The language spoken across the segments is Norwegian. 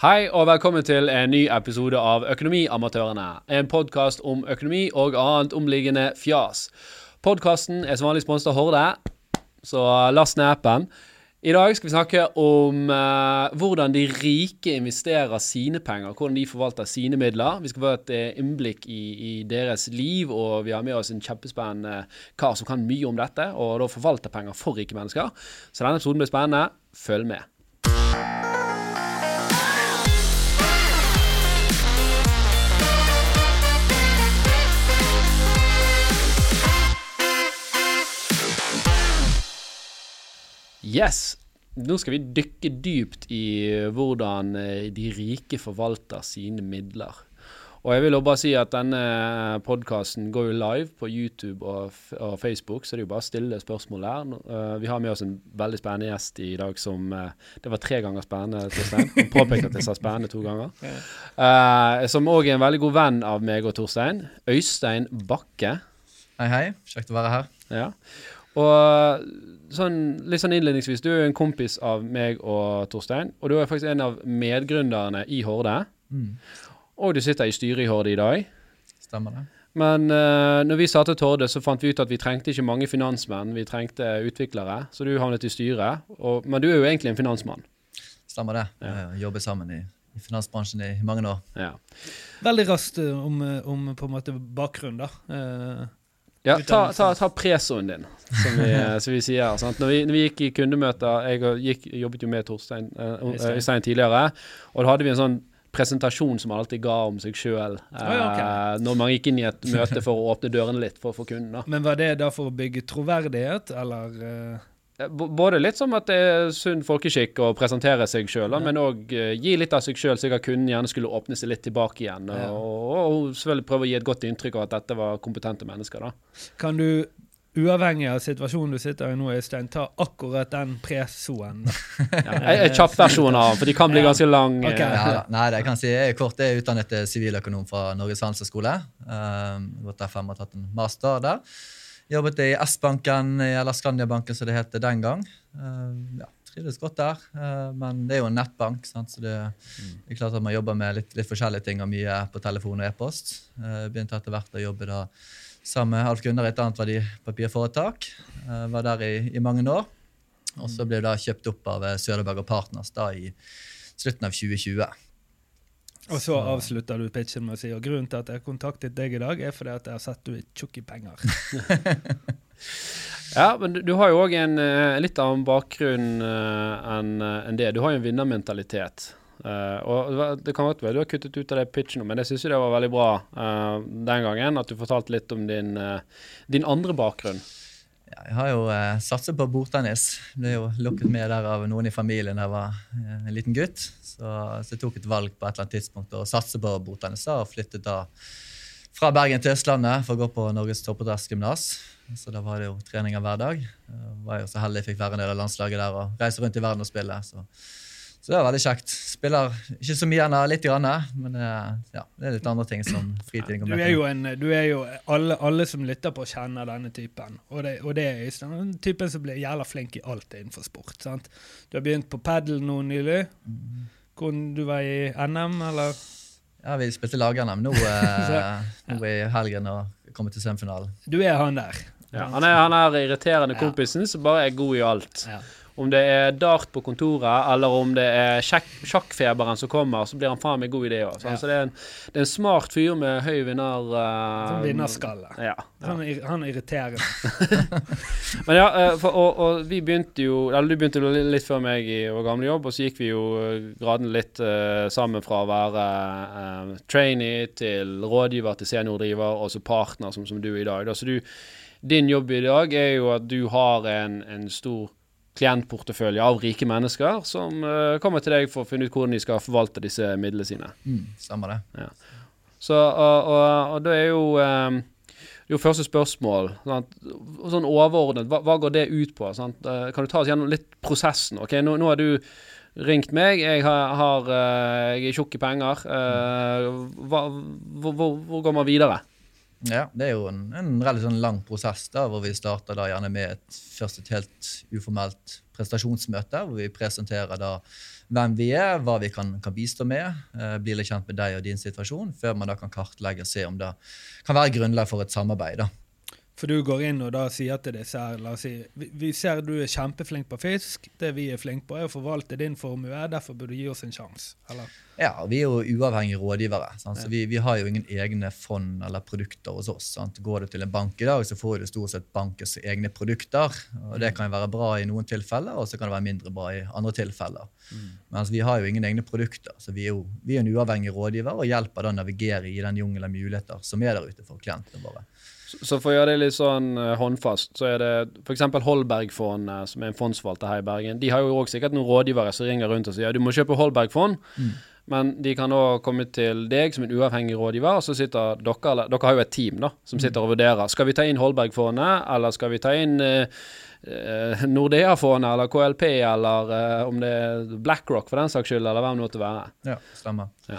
Hei og velkommen til en ny episode av Økonomiamatørene. En podkast om økonomi og annet omliggende fjas. Podkasten er som vanlig sponset av Horde, så last ned appen. I dag skal vi snakke om eh, hvordan de rike investerer sine penger. Hvordan de forvalter sine midler. Vi skal få et eh, innblikk i, i deres liv, og vi har med oss en kjempespennende kar som kan mye om dette, og da forvalter penger for rike mennesker. Så denne episoden blir spennende. Følg med. Yes. Nå skal vi dykke dypt i hvordan eh, de rike forvalter sine midler. Og jeg vil også bare si at denne podkasten går jo live på YouTube og, f- og Facebook, så det er jo bare å stille spørsmål der. Eh, vi har med oss en veldig spennende gjest i dag som eh, Det var tre ganger spennende, Torstein. Han påpekte at jeg sa spennende to ganger. Uh, som òg er en veldig god venn av meg og Torstein. Øystein Bakke. Hei, hei. Kjekt å være her. Ja. Og sånn, litt sånn innledningsvis, du er jo en kompis av meg og Torstein. Og du er faktisk en av medgründerne i Horde. Og du sitter i styret i Horde i dag. Stemmer det? Men uh, når vi startet Horde, så fant vi ut at vi trengte ikke mange finansmenn, vi trengte utviklere. Så du havnet i styret. Og, men du er jo egentlig en finansmann. Stemmer det. Vi Jeg jobber sammen i, i finansbransjen i mange år. Ja. Veldig raskt eh, om, eh, om på en måte bakgrunn, da. Eh, Ja, ta, ta, ta presoen din, som vi, som vi sier. Sant? Når, vi, når vi gikk i kundemøter Jeg gikk, jobbet jo med Torstein uh, Øystein. Tidligere, og da hadde vi en sånn presentasjon som han alltid ga om seg sjøl ja, okay. når man gikk inn i et møte for å åpne dørene litt for, for kunden. da. men var det da for å bygge troverdighet, eller eh, Eh, b- Både litt som at det er sunn folkeskikk å presentere seg sjøl, men òg gi litt av seg sjøl, så jeg kunne gjerne skulle åpne seg litt tilbake igjen. Ja. Og, og selvfølgelig prøve å gi et godt inntrykk av at dette var kompetente mennesker. da. Kan du, uavhengig av situasjonen du sitter i nå, Øystein, ta akkurat den presoen? Ja, en kjapp versjon av, for de kan bli Ja. ganske lang. Ok. eh, Ja. Nei, det jeg kan si jeg er kort. Jeg er utdannet eh, siviløkonom fra Norges handelshøyskole. Um, gått F5 og tatt en master der. Jobbet i S-banken, eller Skandiabanken som det het den gang. Uh, ja, Trives godt der. Uh, men det er jo en nettbank, sant? så det det er klart at man jobber med litt, litt forskjellige ting og mye på telefon og e-post. Uh, begynte etter hvert å jobbe da sammen med Alf Gunnar i et annet verdipapirforetak. Uh, var der i, i mange år. Og så ble det da kjøpt opp av Søderberg og Partners da i slutten av 2020. Og så avslutter du pitchen med å si og grunnen til at jeg kontaktet deg i dag, er fordi at jeg har sett du er tjukk i penger. Ja, men du, du har jo òg en eh, litt annen bakgrunn eh, enn en det. Du har jo en vinnermentalitet. Uh, og det kan godt være du har kuttet ut av det pitchen, men jeg syns det var veldig bra uh, den gangen at du fortalte litt om din, uh, din andre bakgrunn. Ja, jeg har jo eh, satset på bordtennis. Ble jo lokket med der av noen i familien da jeg var eh, en liten gutt. Så, så jeg tok et valg på et eller annet tidspunkt å satse på bordtennis og flyttet da fra Bergen til Østlandet for å gå på Norges toppidrettsgymnas. Så da var det jo treninger hver dag. Jeg var jo så heldig jeg fikk være en del av landslaget der og reise rundt i verden og spille. Så, så det var veldig kjekt. Spiller ikke så mye ennå, litt, grann, men er- ja, det er litt andre ting som fritiden Du til. Du er jo en, du er jo alle, alle som lytter på, kjenner denne typen. Og det, og det er Øystein. Den typen som blir jævla flink i alt innenfor sport. sant? Du har begynt på padel nå nylig. Hvor du var i NM, eller? Ja, vi spilte lag-NM nå, eh, nå i helgen og kommer til semifinalen. Du er han der. Ja, han er han er irriterende Ja. kompisen som bare er god i alt. Ja. Om det er dart på kontoret, eller om det er sjakk, sjakkfeberen som kommer, så blir han faen meg god i det òg. Ja. Så det er, en, det er en smart fyr med høy vinner... Uh, Sånn vinnerskalle. Ja. Han er, han er irriterende. Men ja, eh, for, og, og vi begynte jo Eller du begynte litt før meg i vår gamle jobb, og så gikk vi jo eh, graden litt uh, sammen fra å være uh, trainee til rådgiver til seniordriver, og så partner, som, som du er i dag. Da. Så du, din jobb i dag er jo at du har en, en stor klientportefølje av rike mennesker som eh, kommer til deg for å finne ut hvordan de skal forvalte disse midlene sine. Mm, stemmer det. Så, og, og, og det er jo um, jo første spørsmål sant? Sånn overordnet, hva, hva går det ut på? Sant? Eh, Kan du ta oss gjennom litt prosessen? Ok, Nå, nå har du ringt meg, jeg, har, har, eh, jeg er tjukk i penger. Uh, hva, hvor, hvor, hvor går man videre? Ja, Det er jo en, en relativt sånn lang prosess da, hvor vi starter da gjerne med et, først et helt uformelt prestasjonsmøte, hvor vi presenterer da hvem vi er, hva vi kan, kan bistå med. Eh, bli litt kjent med deg og din situasjon, før man da kan kartlegge og se om det kan være grunnlag for et samarbeid. da. For du går inn og da sier til disse her, la oss si, vi, vi ser du er kjempeflink på fisk. Det vi er flinke på, er å forvalte din formue. Derfor burde du gi oss en sjanse. Eller? Ja, vi er jo uavhengige rådgivere. Sant? Så vi, vi, har jo ingen egne fond eller produkter hos oss. Sant? Går du til en bank i dag, så får du stort sett bankens egne produkter. og Det kan jo være bra i noen tilfeller, og så kan det være mindre bra i andre tilfeller. Mm. Mens vi har jo ingen egne produkter, så vi er jo vi er en uavhengig rådgiver og hjelper da å navigere i den jungelen av muligheter som er der ute for klientene våre. Så for å gjøre det litt sånn uh, håndfast, så er det f.eks. Holbergfondet, som er en fondsforvalter her i Bergen. De har jo òg sikkert noen rådgivere som ringer rundt og sier du må kjøpe Holberg-fond. Mm. Men de kan òg komme til deg som en uavhengig rådgiver, og så sitter dere eller, Dere har jo et team da, som mm. sitter og vurderer. Skal vi ta inn Holberg-fondet, eller skal vi ta inn eh, Nordea-fondet eller KLP, eller eh, om det er BlackRock for den saks skyld, eller hvem det måtte være. Ja, stemmer. Ja.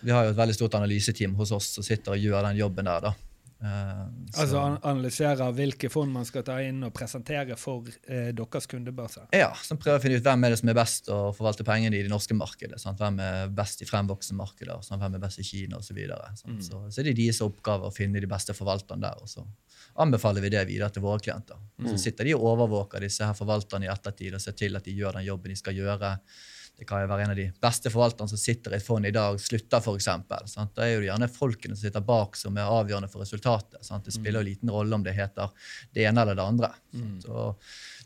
vi har jo et veldig stort analyseteam hos oss som sitter og gjør den jobben der. da. Uh, altså an analysere hvilke fond man skal ta inn og presentere for uh, deres kundebase? Ja, som prøver å finne ut hvem er det som er best å forvalte pengene i det norske markedet. Sant? Hvem er best i fremvoksende markeder, sant? hvem er best i Kina osv. Så, mm. så, så er det deres oppgave å finne de beste forvalterne der. og så anbefaler vi det videre til våre klienter. Mm. så sitter de og overvåker disse her forvalterne i ettertid og ser til at de gjør den jobben de skal gjøre det kan jo være en av de beste forvalterne som sitter i et fond i dag, slutter f.eks. Da er jo gjerne folkene som sitter bak, som er avgjørende for resultatet. Sant? Det spiller jo mm. liten rolle om det heter det ene eller det andre. Mm. Så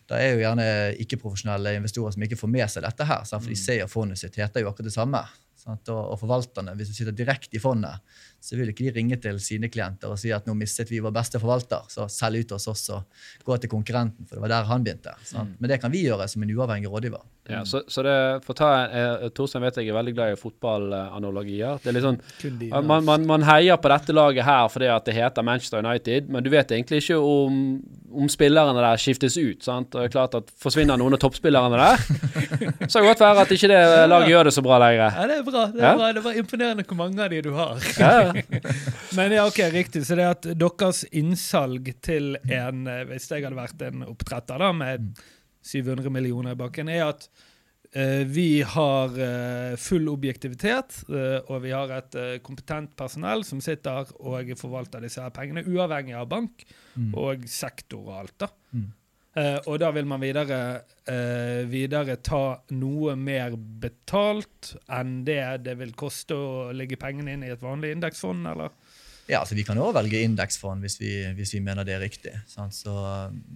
det er jo gjerne ikke-profesjonelle investorer som ikke får med seg dette her, sant? for de mm. ser jo fondet sitt heter jo akkurat det samme. Sant? Og, forvalterne, hvis du sitter direkte i fondet, så vil ikke de ringe til sine klienter og si at nå mistet vi vår beste forvalter, så selg ut hos oss og gå til konkurrenten, for det var der han begynte. Mm. Men det kan vi gjøre som en uavhengig rådgiver. Ja, så, så det, for å ta, eh, Torstein vet jeg er veldig glad i fotballanalogier. Det er litt sånn, man, man, man, heier på dette laget her fordi at det heter Manchester United, men du vet egentlig ikke om, om spillerne der skiftes ut. sant? Og det er klart at Forsvinner noen av toppspillerne der, så kan det godt være at ikke det laget gjør det så bra lenger. Ja, det er bra. Det, er ja? bra. det er imponerende hvor mange av de du har. Ja. men ja, ok, riktig. Så det at deres innsalg til en, eh, hvis jeg hadde vært en oppdretter da, med 700 millioner i bakken, er at uh, vi har uh, full objektivitet, uh, og vi har et kompetent personell som sitter og forvalter disse her pengene, uavhengig av bank mm. og sektor og alt. da. Mm. Og da vil man videre, videre, ta noe mer betalt enn det det vil koste å legge pengene inn i et vanlig indeksfond, eller? Ja, altså Vi kan òg velge indeksfond hvis, hvis, vi mener det er riktig. Sant? Så,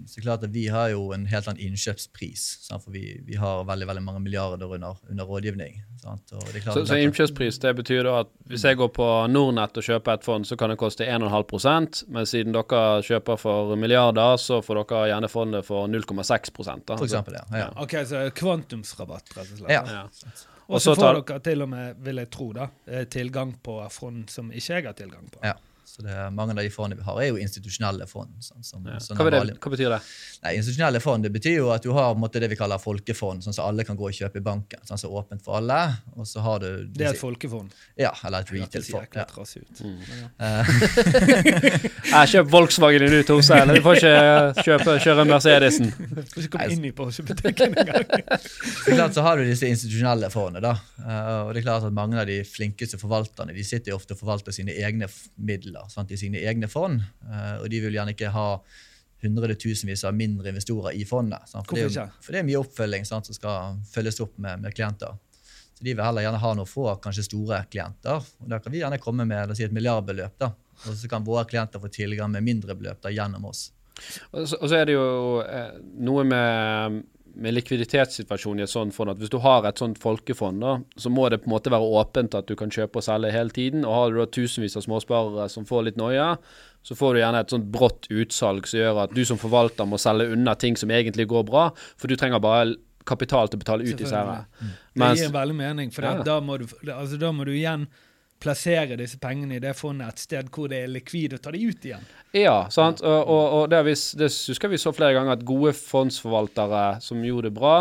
så klart at Vi har jo en helt annen innkjøpspris, sant? for vi, vi, har veldig veldig mange milliarder under, under rådgivning. så, så innkjøpspris det betyr da at hvis jeg går på Nordnett og kjøper et fond, så kan det koste 1,5% men siden dere kjøper for milliarder, så får dere gjerne fondet for 0,6 For eksempel, ja. ja. Ok, Så kvantumsrabatt, rett og slett. Ja. ja. Og så får dere til og med, vil jeg tro, da, eh, tilgang på front som ikke jeg har tilgang på. Ja. Så det, Mange av de fondene vi har, er jo institusjonelle fond. Sånn, som, ja. hva, det, hva, betyr det? Nei, institusjonelle fond det betyr jo at du har måte, det vi kaller folkefond, sånn som alle kan gå og kjøpe i banken. sånn som er åpent for alle. og så har du... Det er et folkefond? Ja, eller et retail-fond. Ja. Ut. Mm. jeg kjøper Volkswagen i to selv. Du får ikke kjøpe, kjøre Mercedesen. Du komme inn i Porsche-butikken engang. så har du disse institusjonelle fondene. da. Uh, og det er klart at Mange av de flinkeste forvalterne de sitter jo ofte og forvalter sine egne midler sant, i sine egne fond. Uh, og de vil gjerne ikke ha hundretusenvis av mindre investorer i fondet. Sant, for, det er, for, det er, mye oppfølging sant, som skal følges opp med, med, klienter. Så De vil heller gjerne ha noen få, kanskje store klienter. og Da kan vi gjerne komme med si, et milliardbeløp. da, Og så kan våre klienter få tilgang med mindre beløp da, gjennom oss. Og så, og så er det jo eh, noe med med likviditetssituasjonen i et sånt fond at hvis du har et sånt folkefond, da, så må det på en måte være åpent at du kan kjøpe og selge hele tiden. Og har du da tusenvis av småsparere som får litt noia, så får du gjerne et sånt brått utsalg som gjør at du som forvalter må selge unna ting som egentlig går bra, for du trenger bare kapital til å betale ut disse her. Mm. Det gir veldig mening, for ja. da, må du, altså, da må du igjen plassere disse pengene i det fondet et sted hvor det er likvid å ta de ut igjen. Ja, sant. Og, og, og det, vi, det, husker vi så flere ganger, at gode fondsforvaltere som gjorde det bra,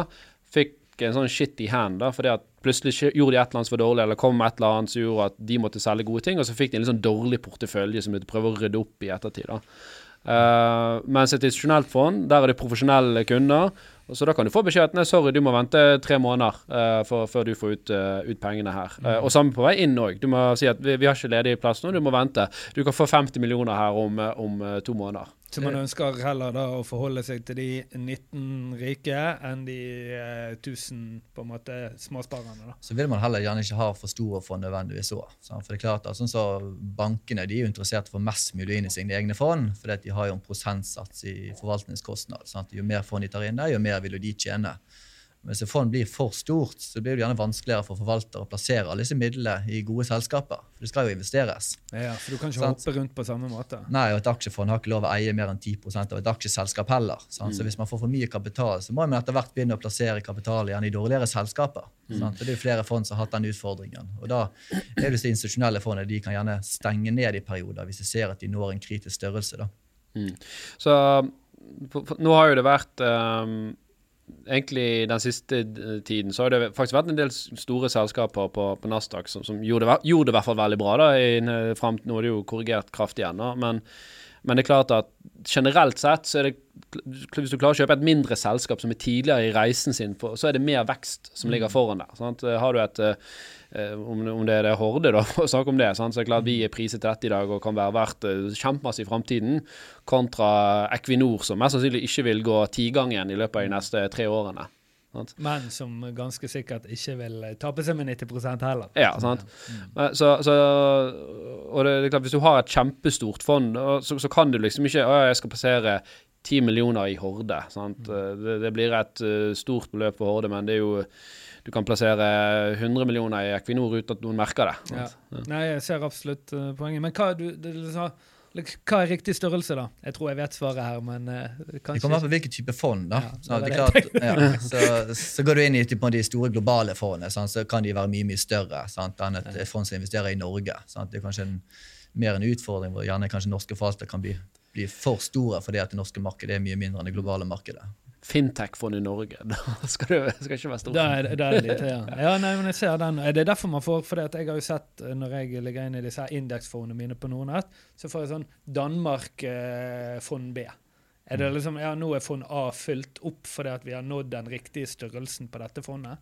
fikk en sånn shit i hand. da, fordi at Plutselig gjorde de et eller annet som var dårlig, eller kom med et eller annet som gjorde at de måtte selge gode ting, og så fikk de en litt sånn dårlig portefølje som de prøver å rydde opp i ettertid. da. Uh, mens et institusjonelt fond, der er det profesjonelle kunder, Og Så da kan du få beskjed at nei, sorry, du må vente tre måneder uh, for, før du får ut, uh, ut pengene her. Eh, og samme på vei inn òg. Du må si at vi, vi har ikke ledig plass nå, du må vente. Du kan få 50 millioner her om, om to måneder. Så man ønsker heller da å forholde seg til de 19 rike enn de eh, 1000 på en måte småsparerne. da. Så vil man heller gjerne ikke ha for store fond nødvendigvis òg. For det er klart at sånn så Bankene de er interessert få mest mulig inn i sine egne fond, fordi de har jo en prosentsats i forvaltningskostnad. Sant? Jo mer fond de tar inn der, jo mer vil de tjene. Hvis et fond blir for stort, så blir det gjerne vanskeligere for forvaltere å plassere alle disse midlene i gode selskaper. For det skal jo investeres. Ja, For du kan ikke sånn. hoppe rundt på samme måte. Nei, og Et aksjefond har ikke lov å eie mer enn 10 av et aksjeselskap heller. Sant? Så hvis man får for mye kapital, så må man etter hvert begynne å plassere kapital igjen i dårligere selskaper. Mm. Og Det er jo flere fond som har hatt den utfordringen. Og da er det institusjonelle fondene de kan gjerne stenge ned i perioder hvis de ser at de når en kritisk størrelse. da. Mm. Så nå har jo det vært ehm, Egentlig den siste tiden så har det faktisk vært en del store selskaper på, på Nasdaq som, som gjorde, det, i hvert fall veldig bra. da, i, frem, Nå er det jo korrigert kraftig ennå. men, men det er klart at generelt sett så er det Hvis du klarer å kjøpe et mindre selskap som er tidligere i reisen sin, så er det mer vekst som ligger foran der. Sant? Har du et eh, eh, om, det- er det Horde, da, for å snakke om det. Sant? Så er det klart Vi er priset til dette i dag og kan være verdt eh, kjempemasse i framtiden, kontra Equinor, som mest sannsynlig ikke vil gå tigangen i løpet av de neste tre årene. Sant? Men som ganske sikkert ikke vil eh, tape seg med 90 heller. Ja, sant. Men Så, så, og det, det er klart, hvis du har et kjempestort fond, så, så kan du liksom ikke Å, jeg skal passere 10 millioner i Horde. Sant? Det, det blir et eh, stort beløp for Horde, men det er jo Du kan plassere 100 millioner i Equinor uten at noen merker det. Ja. Ja. Nei, jeg ser absolutt eh, poenget. Men hva, du, du sa- hva er riktig størrelse, da? Jeg tror jeg vet svaret her, men kanskje... Det kommer an på hvilken type fond. da. Ja, Så, det det klart, ja, så, så går du inn i typen, de store globale fondene, sant, så kan de være mye mye større sant, enn et, et fond som investerer i Norge. Sant. Det er kanskje en, mer en utfordring hvor gjerne kanskje norske forvaltere kan bli, bli for store fordi at det norske markedet er mye mindre enn det globale markedet. Fintech-fond i Norge. Da skal det skal ikke være stort. Da er, det- er litt, ja. ja, nei, men jeg ser den. Det er derfor man får For jeg har jo sett eh, når jeg ligger inn i disse indeksfondene mine på Nordnett, så får jeg sånn Danmark-fond B. Er det liksom, ja, Nå er fond A fylt opp fordi at vi har nådd den riktige størrelsen på dette fondet?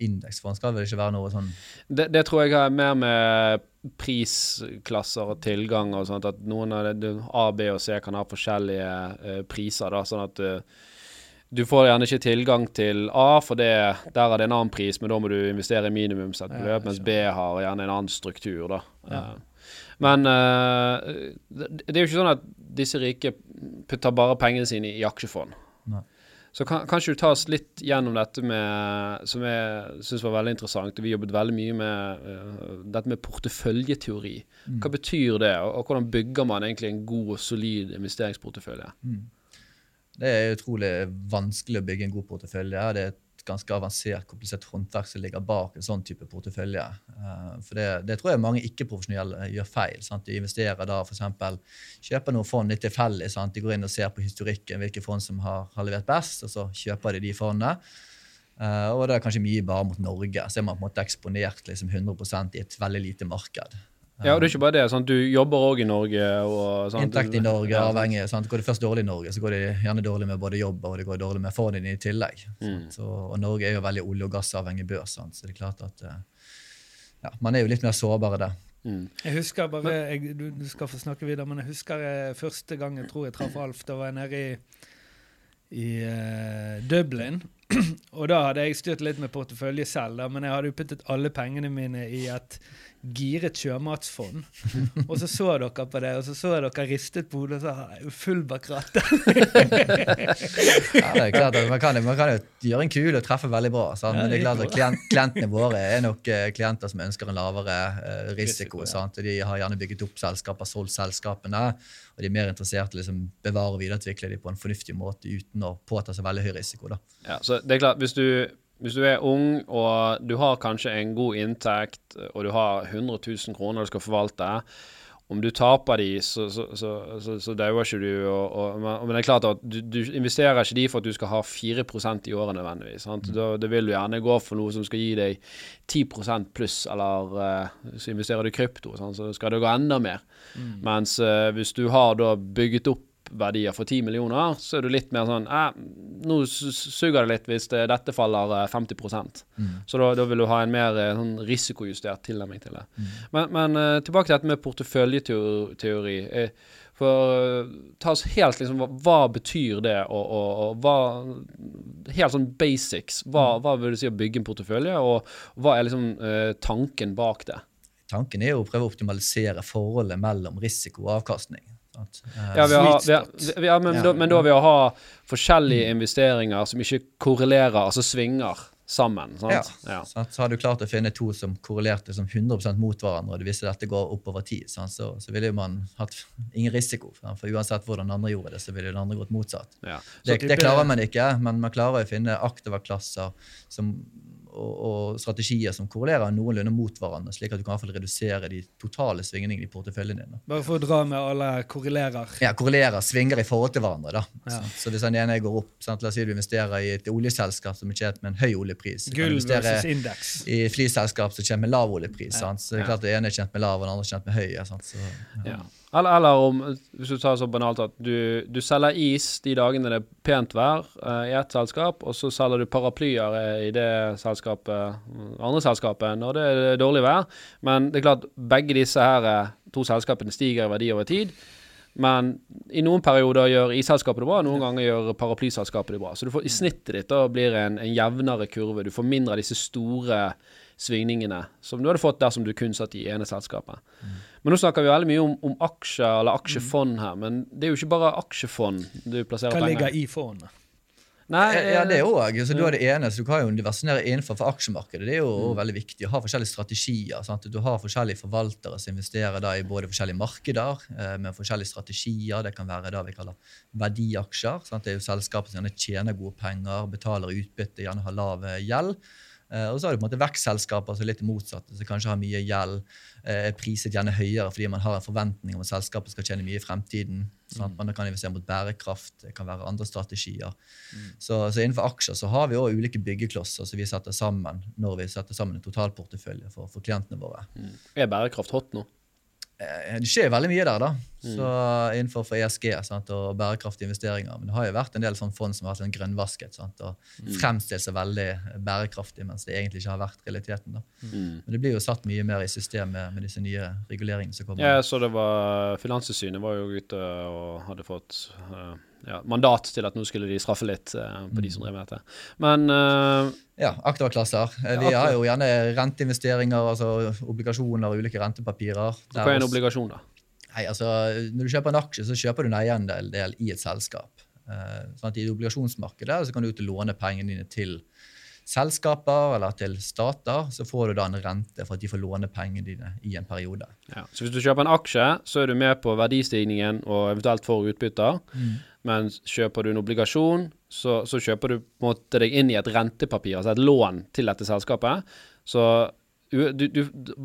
Indeksfond skal vel ikke være noe sånn Det, det tror jeg har mer med prisklasser og tilgang og sånt, at noen av det, A, B og C kan ha forskjellige uh, priser, da, sånn at eh, du får gjerne ikke tilgang til A, for det, der er det en annen pris, men da må du investere i minimumsett beløp, mens. B har gjerne en annen struktur, da. Ja. Eh, Men eh, det, er jo ikke sånn at disse rike putter bare pengene sine i aksjefond. Nei. Så kan, kanskje du ta oss litt gjennom dette med, som jeg syns var veldig interessant. Vi jobbet veldig mye med uh, dette med porteføljeteori. Mm. Hva betyr det, og, og hvordan bygger man egentlig en god og solid investeringsportefølje? Det er utrolig vanskelig å bygge en god portefølje. Det er et ganske avansert, komplisert håndverk som ligger bak en sånn type portefølje. Eh, For det, det tror jeg mange ikke-profesjonelle gjør feil. Sant? De investerer da f.eks. kjøper noen fond litt tilfeldig. De går inn og ser på historikken, hvilke fond som har, har levert best, og så kjøper de de fondene. Uh, og det er kanskje mye bare mot Norge. Så er man på en måte eksponert liksom 100% i et veldig lite marked. Ja, og det er ikke bare det. Sant? Du jobber òg i Norge. og sant? Inntekt i Norge Ja, er avhengig. Sant? Går det først dårlig i Norge, så går det gjerne dårlig med både jobb og det går dårlig med fondene i tillegg. Mm. Så, og Norge er jo veldig olje- og gassavhengig børs, sant? så det er klart at eh, ja, man er jo litt mer sårbar der. Mm. Jeg husker bare, jeg, du, du skal få snakke videre, men jeg husker jeg, første gang jeg tror jeg traff Alf. Da var jeg nede i, i uh, Dublin. Og da hadde jeg styrt litt med portefølje selv, da, men jeg hadde jo puttet alle pengene mine i et giret sjømatsfond. Og så så dere på det, og så så dere ristet på hodet og sa full bak. Ja, det er klart at man, kan, man kan jo gjøre en kul og treffe veldig bra, sant? Men det er klart at klient, klientene våre er nok eh, klienter som ønsker en lavere eh, risiko. Risiko, ja. sant? Og De har gjerne bygget opp selskaper, solgt selskapene, og de er mer interessert i å liksom, bevare og videreutvikle dem på en fornuftig måte uten å påta seg veldig høy risiko. da. Ja, så det er klart, hvis du, hvis du er ung og du har kanskje en god inntekt, og du har 100 000 kroner du skal forvalte, om du taper de, så, så, så, så, så dauer ikke du. Og, og, men det er klart at du, du investerer ikke de for at du skal ha 4% i året nødvendigvis. Sant? Da, da vil du gjerne gå for noe som skal gi deg 10 pluss, eller uh, så investerer du krypto, sant? så skal det gå enda mer. Mens uh, hvis du har da bygget opp verdier for 10 millioner, så er du litt mer sånn eh, Nå suger det litt hvis det, dette faller eh, 50% Så da, da vil du ha en mer eh, sånn risikojustert tilnærming til det. Men, men eh, tilbake til dette med porteføljeteori. Eh, for eh, ta oss helt liksom Hva, hva betyr det, og, og, og hva Helt sånn basics. Hva, hva vil du si å bygge en portefølje, og hva er liksom eh, tanken bak det? Tanken er jo å prøve å optimalisere forholdet mellom risiko og avkastning. Sant? Eh, Ja, vi har, vi har, vi, ja, men, Ja. Da, men da vil vi ha forskjellige investeringer som ikke korrelerer, altså svinger, sammen. Sant? Ja. Ja. sant? Så har du klart å finne to som korrelerte som 100% mot hverandre, og det viser dette går oppover tid, sant? Så, så ville man hatt ingen risiko. sant? For uansett hvordan den andre gjorde det, så ville den andre gått motsatt. Ja. Det, det klarer man ikke, men man klarer å finne aktive klasser som, og, og strategier som korrelerer noenlunde mot hverandre, slik at du kan i hvert fall redusere de totale svingningene i porteføljen din. Da. Bare for å dra med alle korrelerer. Ja, korrelerer, svinger i forhold til hverandre. da. Ja. Så, så hvis den ene går opp, sant? la oss si du investerer i et oljeselskap som er tjent med en høy oljepris, Gull versus indeks. i flyselskap som kommer med lav oljepris. sant? Så det er Ja. klart det ene er tjent med lav, og den andre er tjent med høy. ja, Sant? Så, ja. Ja. Eller, eller om, hvis du tar så banalt at du, du selger is de dagene det er pent vær uh, i ett selskap, og så selger du paraplyer i det selskapet, andre selskapet når det er dårlig vær. Men det er klart, begge disse her eh, to selskapene stiger i verdi over tid. Men i noen perioder gjør isselskapet det bra, noen ganger gjør paraplyselskapet det bra. Så du får, i snittet ditt da blir det en, en jevnere kurve. Du får mindre av disse store svingningene som du hadde fått dersom du kun satt i ene selskapet. Men nå snakker vi veldig mye om, om aksjer eller aksjefond her, men det er jo ikke bare aksjefond du plasserer penger. Hva penger ligger i fondet? Nei, Ja, det eh, òg. Så du har det ene, så du kan jo diversifisere innenfor for aksjemarkedet. Det er jo mm. veldig viktig å ha forskjellige strategier. Sant? Du har forskjellige forvaltere som investerer da i både forskjellige markeder eh, med forskjellige strategier. Det kan være det vi kaller verdiaksjer. Sant? Det er jo selskaper som gjerne tjener gode penger, betaler utbytte, gjerne har lav eh, gjeld. Eh, og så har du på en måte vekstselskaper som er litt motsatte, som kanskje har mye gjeld. eh, Er priset gjerne høyere fordi man har en forventning om at selskapet skal tjene mye i fremtiden. Sant? Man kan investere mot bærekraft, det kan være andre strategier. Så, så innenfor aksjer så har vi også ulike byggeklosser som vi setter sammen når vi setter sammen en totalportefølje for, for klientene våre. er bærekraft hot nå? Eh, Det skjer veldig mye der, da. Så Innenfor for ESG sant, og bærekraftige investeringer. Men det har jo vært en del sånn fond som har vært sånn grønnvasket sant, og fremstilt seg veldig bærekraftig, mens det egentlig ikke har vært realiteten. da. Mm. Men det blir jo satt mye mer i system med, med disse nye reguleringene som kommer. Ja, så det var Finanstilsynet var jo ute og hadde fått eh, ja, mandat til at nå skulle de straffe litt eh, på de som drev med dette. Men eh, Ja, aktive klasser. Eh, Vi Ja, har jo gjerne renteinvesteringer, altså obligasjoner og ulike rentepapirer. Hva er en obligasjon, da? Nei, altså, Når du kjøper en aksje, så kjøper du en eiendel del i et selskap. Eh, sånn at I obligasjonsmarkedet så kan du ut og låne pengene dine til selskaper eller til stater. Så får du da en rente for at de får låne pengene dine i en periode. Ja. Så hvis du kjøper en aksje, så er du med på verdistigningen og eventuelt får utbytter. Men kjøper du en obligasjon, så, så kjøper du på en måte deg inn i et rentepapir, altså et lån til dette selskapet. Så du, du,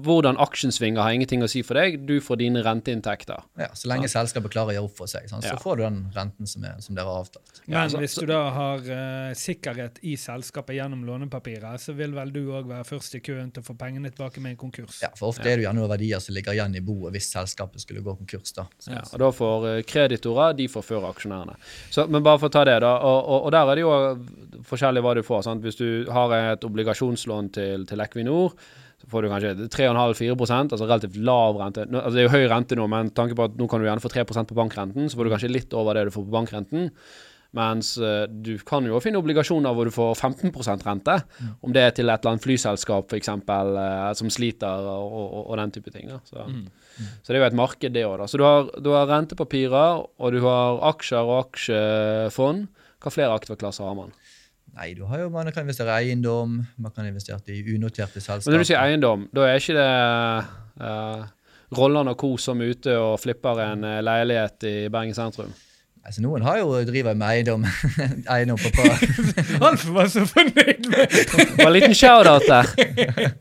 hvordan aksjen svinger har ingenting å si for deg, du får dine renteinntekter. Ja, Så lenge selskapet klarer å gjøre opp for seg, sånn, Ja. så får du den renten som, er, som dere har avtalt. Men så- hvis du da har uh, sikkerhet i selskapet gjennom lånepapiret, så vil vel du òg være først i køen til å få pengene tilbake med en konkurs. Ja, For ofte er det jo gjerne noen verdier som ligger igjen i boet hvis selskapet skulle gå konkurs. da. Ja, og da får eh, kreditorer, de får før aksjonærene. Så, men bare for å ta det, da. Og, og, og der er det jo forskjellig hva du får. Sant? Hvis du har et obligasjonslån til, til Equinor, så får du kanskje 3,5-4% altså relativt lav rente. Nå, altså det er jo høy rente nå, men tanke på at nå kan du gjerne få 3% på bankrenten, så får du kanskje litt over det du får på bankrenten. Mens eh, du kan jo finne obligasjoner hvor du får 15% rente, om det er til et eller annet flyselskap f.eks. Uh, som sliter, og, og, og den type ting. Så. Så det er jo et marked, det òg. Så du har, du har rentepapirer, og du har aksjer og aksjefond. Hva flere aktivklasser har man? Nei, du har jo, Man kan investere i eiendom, man kan investere i unoterte selskaper. Men når du sier eiendom, da er ikke det uh, Rolland og co. som er ute og flipper en eh, leilighet i Bergen sentrum? Altså, noen har jo driver med eiendom, eiendom på, par. Alf var så fornøyd med Det var en liten shout-out der.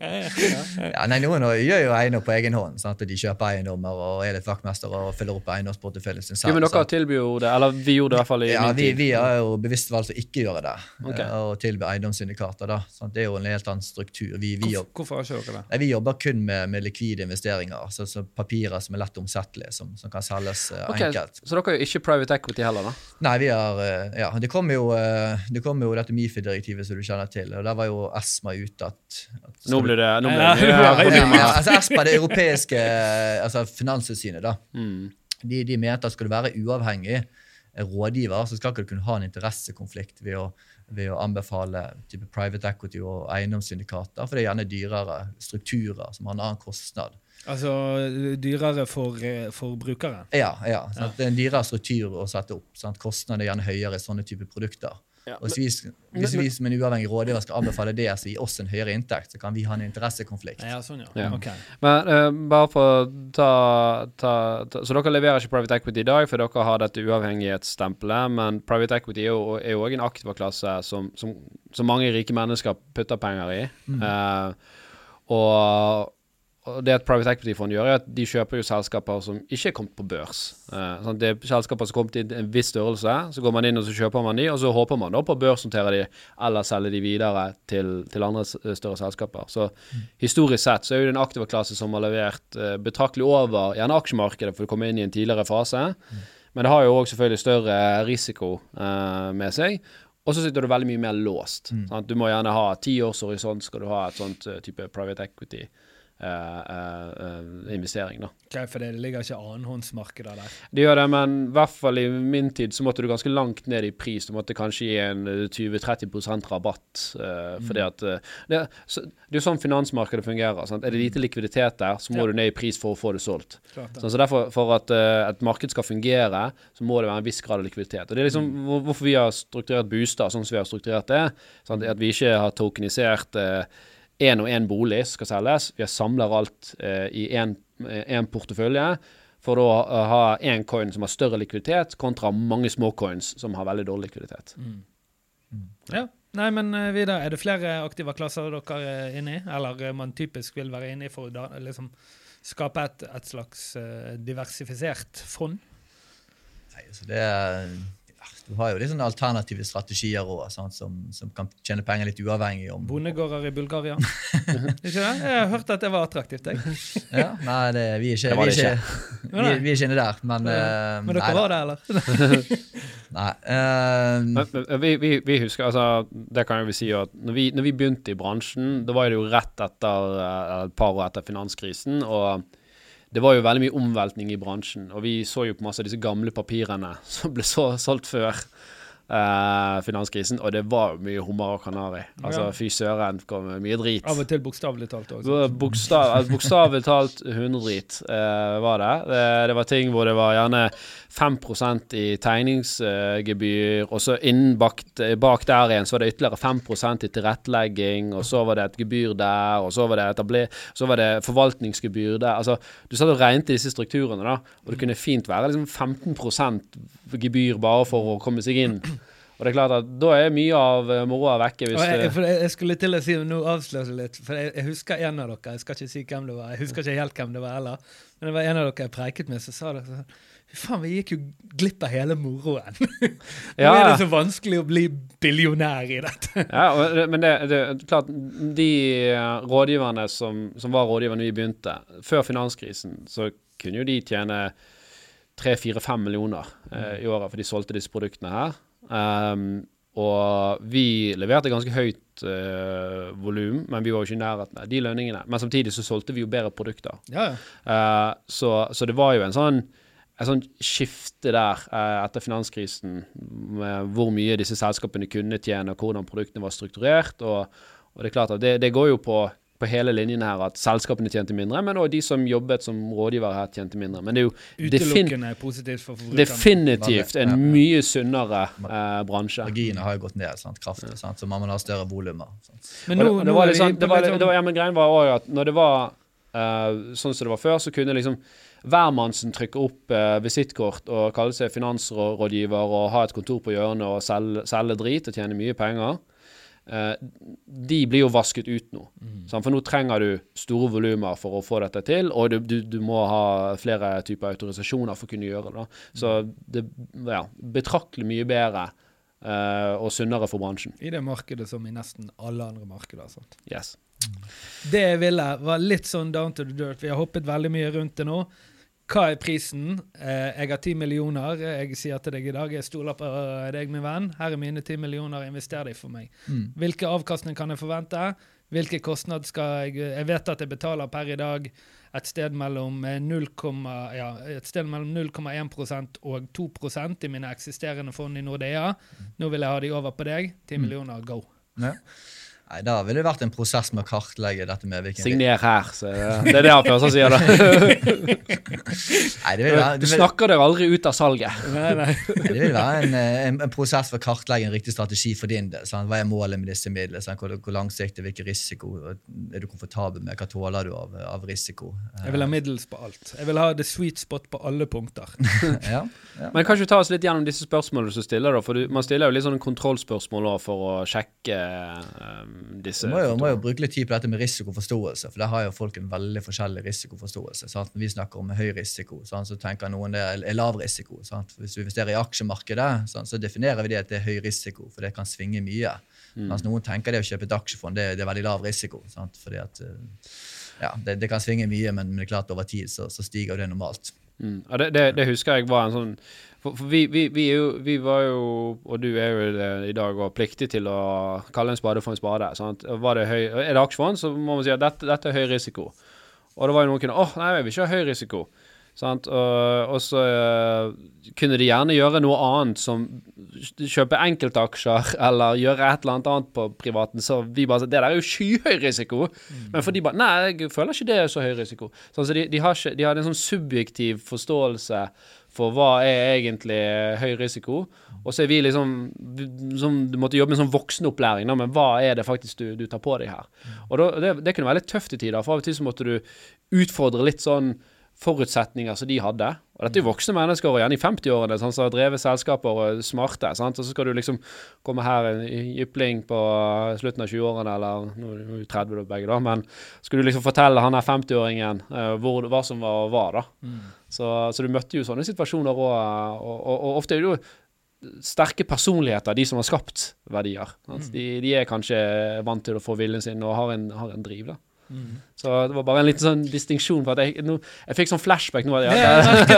ja, nei, Noen gjør jo eiendom på egen hånd. Sant? De kjøper eiendommer og er litt vaktmestere og følger opp eiendomsporteføljen sin Jo, men dere tilbyr jo det, eller vi gjorde det i hvert fall i ja, min vi, tid. vi har jo bevisst valgt å ikke gjøre det, Ok. eh, og tilby eiendomssyndikater. da. Sant? Det er jo en helt annen struktur. Vi, vi, Hvor, Hvorfor har ikke dere det? nei, vi jobber kun med, med likvide investeringer, altså så papirer som er lett omsettelige, som, som kan selges okay, enkelt. Så dere er jo ikke private equity Equity heller, da? Nei, vi har eh, Ja, det kom jo, eh, det kom jo dette Mifi-direktivet som du kjenner til, og der var jo ESMA ute at, at Nå blir det, nå blir det ja, ja, ja, ja, altså ESMA, det europeiske eh, altså finanstilsynet, da. Mm. De, de mente at skal du være uavhengig rådgiver, så skal ikke du kunne ha en interessekonflikt ved å, ved å anbefale type private equity og eiendomssyndikater, for det er gjerne dyrere strukturer som har en annen kostnad. Altså dyrere for, eh, for brukeren. Ja, ja, ja. Det er en dyrere struktur å sette opp. Sant? Kostnader er gjerne høyere i sånne type produkter. Ja, Og hvis vi, hvis vi som en uavhengig rådgiver skal anbefale det som gir oss en høyere inntekt, så kan vi ha en interessekonflikt. Ja, sånn, ja. Ja. Okay. Men uh, bare for å ta, ta, ta Så dere leverer ikke private equity i dag, for dere har dette uavhengighetsstempelet, men private equity er jo, òg en aktivaklasse som, som, som mange rike mennesker putter penger i. Eh, og, og det et private equity-fond gjør, er at de kjøper jo selskaper som ikke er kommet på børs. Eh, sånn, det er selskaper som er kommet i en viss størrelse, så går man inn og så kjøper man de, og så håper man da på å børsnotere de, eller selge de videre til, til andre større selskaper. Så historisk sett så er jo det en aktiva klasse som har levert eh, betraktelig over gjerne aksjemarkedet for å komme inn i en tidligere fase. Men det har jo òg selvfølgelig større risiko eh, med seg. Og så sitter du veldig mye mer låst. Sant? Du må gjerne ha ti års horisont skal du ha et sånt eh, type private equity. eh, eh, eh, investering da. Ok, for det ligger ikke annenhåndsmarkeder der. Det gjør det, men i hvert fall i min tid så måtte du ganske langt ned i pris. Du måtte kanskje gi en eh, 20-30% rabatt. mm. fordi at uh, det, så, det er jo sånn finansmarkedet fungerer. Sant? Er det lite likviditet der, så må Ja. du ned i pris for å få det solgt. Klart ja. Sånn, så derfor, For at uh, et marked skal fungere, så må det være en viss grad av likviditet. Og Det er liksom mm. hvorfor vi har strukturert booster sånn som vi har strukturert det. Sant? At vi ikke har tokenisert én og én bolig skal selges. Vi samler alt eh, i én portefølje. For å eh, ha én coin som har større likviditet, kontra mange små coins som har veldig dårlig likviditet. Ja. Nei, men Vidar. Er det flere aktive klasser dere er inne i? Eller eh, man typisk vil være inne i for å liksom, skape et, et slags uh, diversifisert fond? Nei, så det er, du har jo litt sånne alternative strategier også, sånn, som, som kan tjene penger litt uavhengig om Bondegårder i Bulgaria? ikke det? Jeg har hørt at det var attraktivt. Jeg. ja, Nei, det, vi er ikke, Det var vi det er ikke, vi, er ikke inne der. Men, Ja. eh, Men dere nei, var det, eller? Nei. Uh, Men, vi, vi husker, altså, det kan jeg vel si at når vi, når vi begynte i bransjen, da var det jo rett etter eh, et par år etter finanskrisen. og det var jo veldig mye omveltning i bransjen, og vi så jo på masse av disse gamle papirene som ble så, solgt før eh, finanskrisen, og det var mye hummer og kanari. Altså, fy søren, kom med mye drit. Av og til bokstavelig talt òg. Bokstav, altså, Bokstavelig talt hundedrit eh, var det. det. Det var ting hvor det var gjerne 5% i tegningsgebyr, og så innen bak, der igjen så var det ytterligere 5% i tilrettelegging, og så var det et gebyr der, og så var det, etabler, så var det forvaltningsgebyr der. Altså, du satt og regnet disse strukturene, da, og det kunne fint være liksom 15 gebyr bare for å komme seg inn. Og det er klart at da er mye av eh, moroa vekke hvis jeg, for jeg, jeg skulle til å si Nå avslører jeg litt, for jeg, jeg husker en av dere. Jeg skal ikke si hvem det var. Jeg husker ikke helt hvem det var heller. Men det var en av dere jeg preiket med, så sa det sånn faen, vi gikk jo glipp av hele moroen. Nå Ja. er det så vanskelig å bli billionær i dette. Ja, og men det, det er klart, de eh, rådgiverne som, som var rådgiverne vi begynte, før finanskrisen, så kunne jo de tjene 3-4-5 millioner eh, i året, for de solgte disse produktene her. Um, og vi leverte ganske høyt uh, volum, men vi var jo ikke i nærheten av de lønningene. Men samtidig så solgte vi jo bedre produkter. Ja, ja. Eh, så, så det var jo en sånn et sånt skifte der eh, etter finanskrisen, med hvor mye disse selskapene kunne tjene, og hvordan produktene var strukturert. Og, og det er klart at det, det går jo på, på hele linjen her at selskapene tjente mindre, men òg de som jobbet som rådgiver her, tjente mindre. Men det er jo defin Utelukkende positivt for forbrukerne. definitivt en mye sunnere eh, bransje. Marginene har jo gått ned sant, kraftig, sant, så man må ha større volumer. Men nå, det, det var er litt sånn, det var, det var, ja, men greien var også at når det var eh, sånn som det var før, så kunne liksom hvermannsen trykke opp uh, visittkort og kalle seg finansrådgiver og ha et kontor på hjørnet og selge, selge drit og tjene mye penger. Eh, de blir jo vasket ut nå. Mm. For nå trenger du store volumer for å få dette til, og du, du, du må ha flere typer autorisasjoner for å kunne gjøre det. Da. Så det er ja, betraktelig mye bedre eh, og sunnere for bransjen. I det markedet som i nesten alle andre markeder. Sant? Yes. Det jeg ville, var litt sånn down to the dirt. Vi har hoppet veldig mye rundt det nå. Hva er prisen? Eh, jeg har ti millioner. Jeg sier til deg i dag, jeg stoler på deg, min venn. Her er mine ti millioner, invester de for meg. Mm. Hvilke avkastning kan jeg forvente? Hvilke kostnader skal jeg Jeg vet at jeg betaler per i dag et sted mellom eh, 0, ja, 0,1% og 2% i mine eksisterende fond i Nordea. Nå vil jeg ha de over på deg. 10 millioner, go. Ja. Nei, Da ville det vært en prosess med å kartlegge dette med hvilken Signer her, så det er det han først sier, da. Nei, det vil være, Du snakker deg aldri ut av salget. Nei, nei. det vil være en, eh, en, en prosess for å kartlegge en riktig strategi for din del. Sant? Hva er målet med disse midlene? Sant? Hvor, hvor langsiktig, hvilken risiko er du komfortabel med? Hva tåler du av, av risiko? Jeg vil ha middels på alt. Jeg vil ha the sweet spot på alle punkter. ja, ja. Men kan du ta oss litt gjennom disse spørsmålene du stiller, da? For du, man stiller jo litt sånne kontrollspørsmål for å sjekke eh, disse må jo, må jo bruke litt tid på dette med risikoforståelse, for der har jo folk en veldig forskjellig risikoforståelse. Sant? Når vi snakker om høy risiko, sant? så tenker noen det er, lav risiko. Sant? Hvis vi investerer i aksjemarkedet, sant? så definerer vi det at det er høy risiko, for det kan svinge mye. Mens noen tenker det å kjøpe et aksjefond, det, det er veldig lav risiko. At eh, ja, det, det kan svinge mye, men, men det er klart over tid så, så stiger det normalt. Mm. Ja, det, det, det husker jeg var en sånn For, for vi, vi, vi, jo, vi var jo, og du er jo det i dag, og pliktig til å kalle en spade for en spade. Sant? Det høy, er det aksjefond, så må man si at dette, dette er høy risiko. Og det var jo noen som kunne åh, nei, jeg vil ikke ha høy risiko. Sant? Og, og så uh, kunne de gjerne gjøre noe annet, som kjøpe enkeltaksjer eller gjøre et eller annet annet på privaten. Så vi bare sa det der er jo skyhøy risiko. Men for de bare Nei, jeg føler ikke det er så høy risiko. Så så de, de, har ikke, de hadde en sånn subjektiv forståelse for hva er egentlig høy risiko. Og så er vi liksom som Du måtte jobbe med sånn voksenopplæring, da, men hva er det faktisk du, du tar på deg her? Og da, det, det kunne være litt tøft i tider, for av og til så måtte du utfordre litt sånn forutsetninger som de hadde. Og dette er jo voksne mennesker, og gjerne i 50-årene, sånn, som har drevet selskaper og smarte. Sant? Og så skal du liksom komme her en jypling på slutten av 20-årene, eller nå er du 30 da, begge, da, men skal du liksom fortelle han her 50-åringen uh, hva som var, var da. Så, så du møtte jo sånne situasjoner òg, og, og, og ofte er det jo sterke personligheter, de som har skapt verdier. sant? De, de er kanskje vant til å få viljen sin og har en, har en driv. da. Så det var bare en liten sånn distinksjon. for at Jeg, no, jeg fikk sånn flashback nå. Ja. Det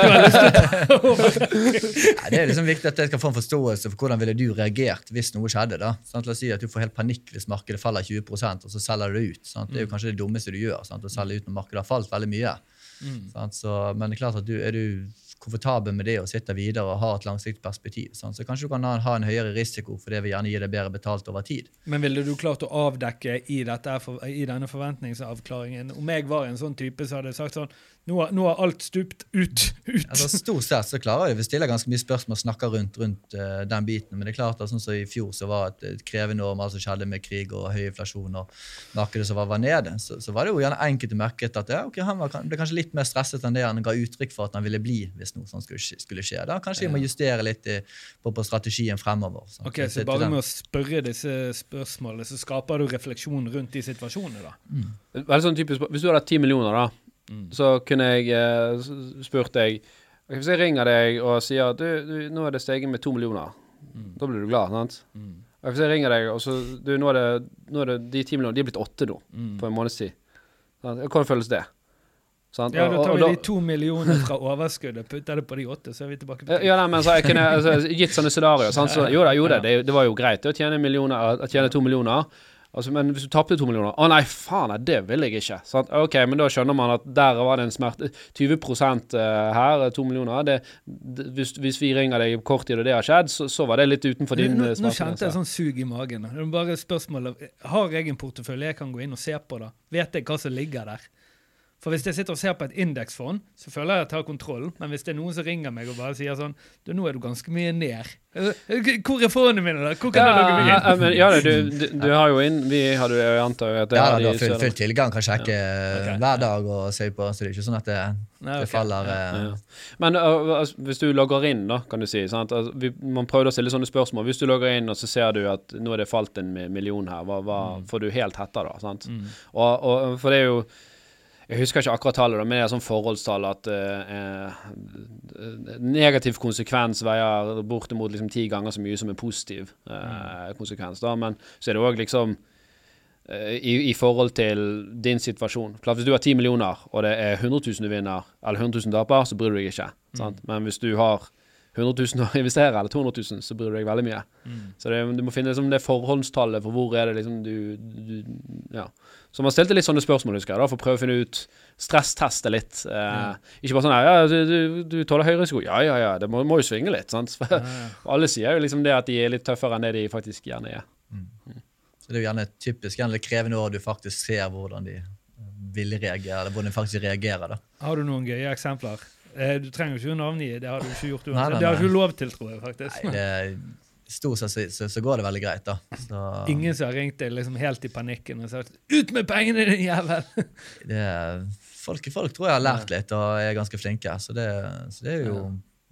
Ja, det er liksom viktig at jeg skal få en forståelse for hvordan ville du reagert hvis noe skjedde. da. Sånn, La oss si at du får helt panikk hvis markedet faller 20% og så selger du det ut. Sant? Det er jo kanskje det dummeste du gjør, sant? å selge ut når markedet har falt veldig mye. Sant? Så, men det er klart at du, er du komfortabel med det og sitter videre og har et langsiktig perspektiv, Sånn. så kanskje du kan ha, en høyere risiko for det vil gjerne gi deg bedre betalt over tid. Men ville du klart å avdekke i, dette, i denne forventningsavklaringen Om jeg var en sånn type, så hadde jeg sagt sånn Nå har, nå har alt stupt ut. ut. Altså, stort sett så klarer jeg Vi stiller ganske mye spørsmål og snakker rundt, rundt uh, den biten. Men det er klart at sånn som i fjor så var et, et krevende år med alt som skjedde med krig og høy inflasjon og markedet som var, var nede, så, så var det jo gjerne enkelte merket at ja, okay, han var, ble kanskje litt mer stresset enn det han ga uttrykk for at han ville bli hvis noe sånt skulle, skulle skje. Da kanskje vi må justere litt i, på, på strategien fremover. Sånn. Ok, Så bare med å spørre disse spørsmålene, så skaper du refleksjon rundt de situasjonene, da. Veldig sånn typisk, Hvis du hadde hatt ti millioner, da, så kunne jeg eh, spurt deg Hvis jeg ringer deg og sier at du, du, nå er det steget med to millioner, da blir du glad, sant? Og Hvis jeg ringer deg og så du, nå er det, nå er det de ti millionene de er blitt åtte nå, på en måneds tid. Hvordan føles det? Sant? Ja, Da Og- og- tar og vi de to millionene fra overskuddet, putter det på de åtte, så er vi tilbake på Ja, Ja, nei, men så jeg kunne altså, gitt sånne scenarioer. Så, jo da, jo da, det, det var jo greit å tjene, millioner, å tjene to millioner. Altså, men hvis du tapte to millioner Å nei, faen, det vil jeg ikke. Sant? Ok, men da skjønner man at der var det en smerte 20 eh, her, to millioner. Det, det, hvis, hvis vi ringer deg kort tid og det har skjedd, så, så var det litt utenfor din nå, eh, nå kjente jeg sånn sug i magen. Det er bare spørsmålet, Har jeg en portefølje jeg kan gå inn og se på? da? Vet jeg hva som ligger der? For hvis jeg sitter og ser på et indeksfond, så føler jeg at jeg tar kontroll. Men hvis det er noen som ringer meg og bare sier sånn du, 'Nå er du ganske mye ned'. Eh, Hvor er fondene mine? da? Hvor kan jeg logge meg Ja, inn? ja, men, ja, du, du, du har jo inn Vi hadde jo, antar at det Ja, da, du har full, full tilgang, kan sjekke okay. hver dag og se på, så det er ikke sånn at det, Nei, det faller eh, Ja. Men uh, altså, hvis du logger inn, da, kan du si sant? Altså, vi, Man prøvde å stille sånne spørsmål. Hvis du logger inn, og så ser du at nå er det falt en million her, hva, hva får du helt hetta da? sant? Og, og For det er jo Jeg husker ikke akkurat tallet, men det er sånn forholdstall at eh, eh, negativ konsekvens veier bortimot liksom ti ganger så mye som en positiv eh, konsekvens. da, Men så er det òg liksom eh, i, i forhold til din situasjon. Klart Hvis du har 10 millioner, og det er 100 000 du vinner, eller 100 000 taper, så bryr du deg ikke. Sant? Men hvis du har 100 000 å investere, eller 200 000, så bryr du deg veldig mye. Så det, du må finne liksom, det forholdstallet for hvor er det liksom du, du Ja. Så man stilte litt sånne spørsmål, husker jeg, da, for å prøve å finne ut Stressteste litt. Eh, Ikke bare sånn ja, du, du, du tåler høy risiko. Ja, ja, ja, det må, må jo svinge litt. sant? For Alle sier jo liksom det at de er litt tøffere enn det de faktisk gjerne er. Så det er jo gjerne typisk gjerne litt krevende år du faktisk ser hvordan de vil reagere, eller hvordan de faktisk reagerer. da. Har du noen gøye eksempler? Eh, Du trenger jo ikke å navngi, det har du ikke gjort Nei, uansett. nei, Det har du ikke lov til, tror jeg faktisk. Nei, det, Stort sett så, så, så går det veldig greit, da. Så, Ingen som har ringt deg liksom helt i panikken og sagt 'ut med pengene, din jævel'! det, folk, folk tror jeg har lært litt og er ganske flinke, så det, så det er jo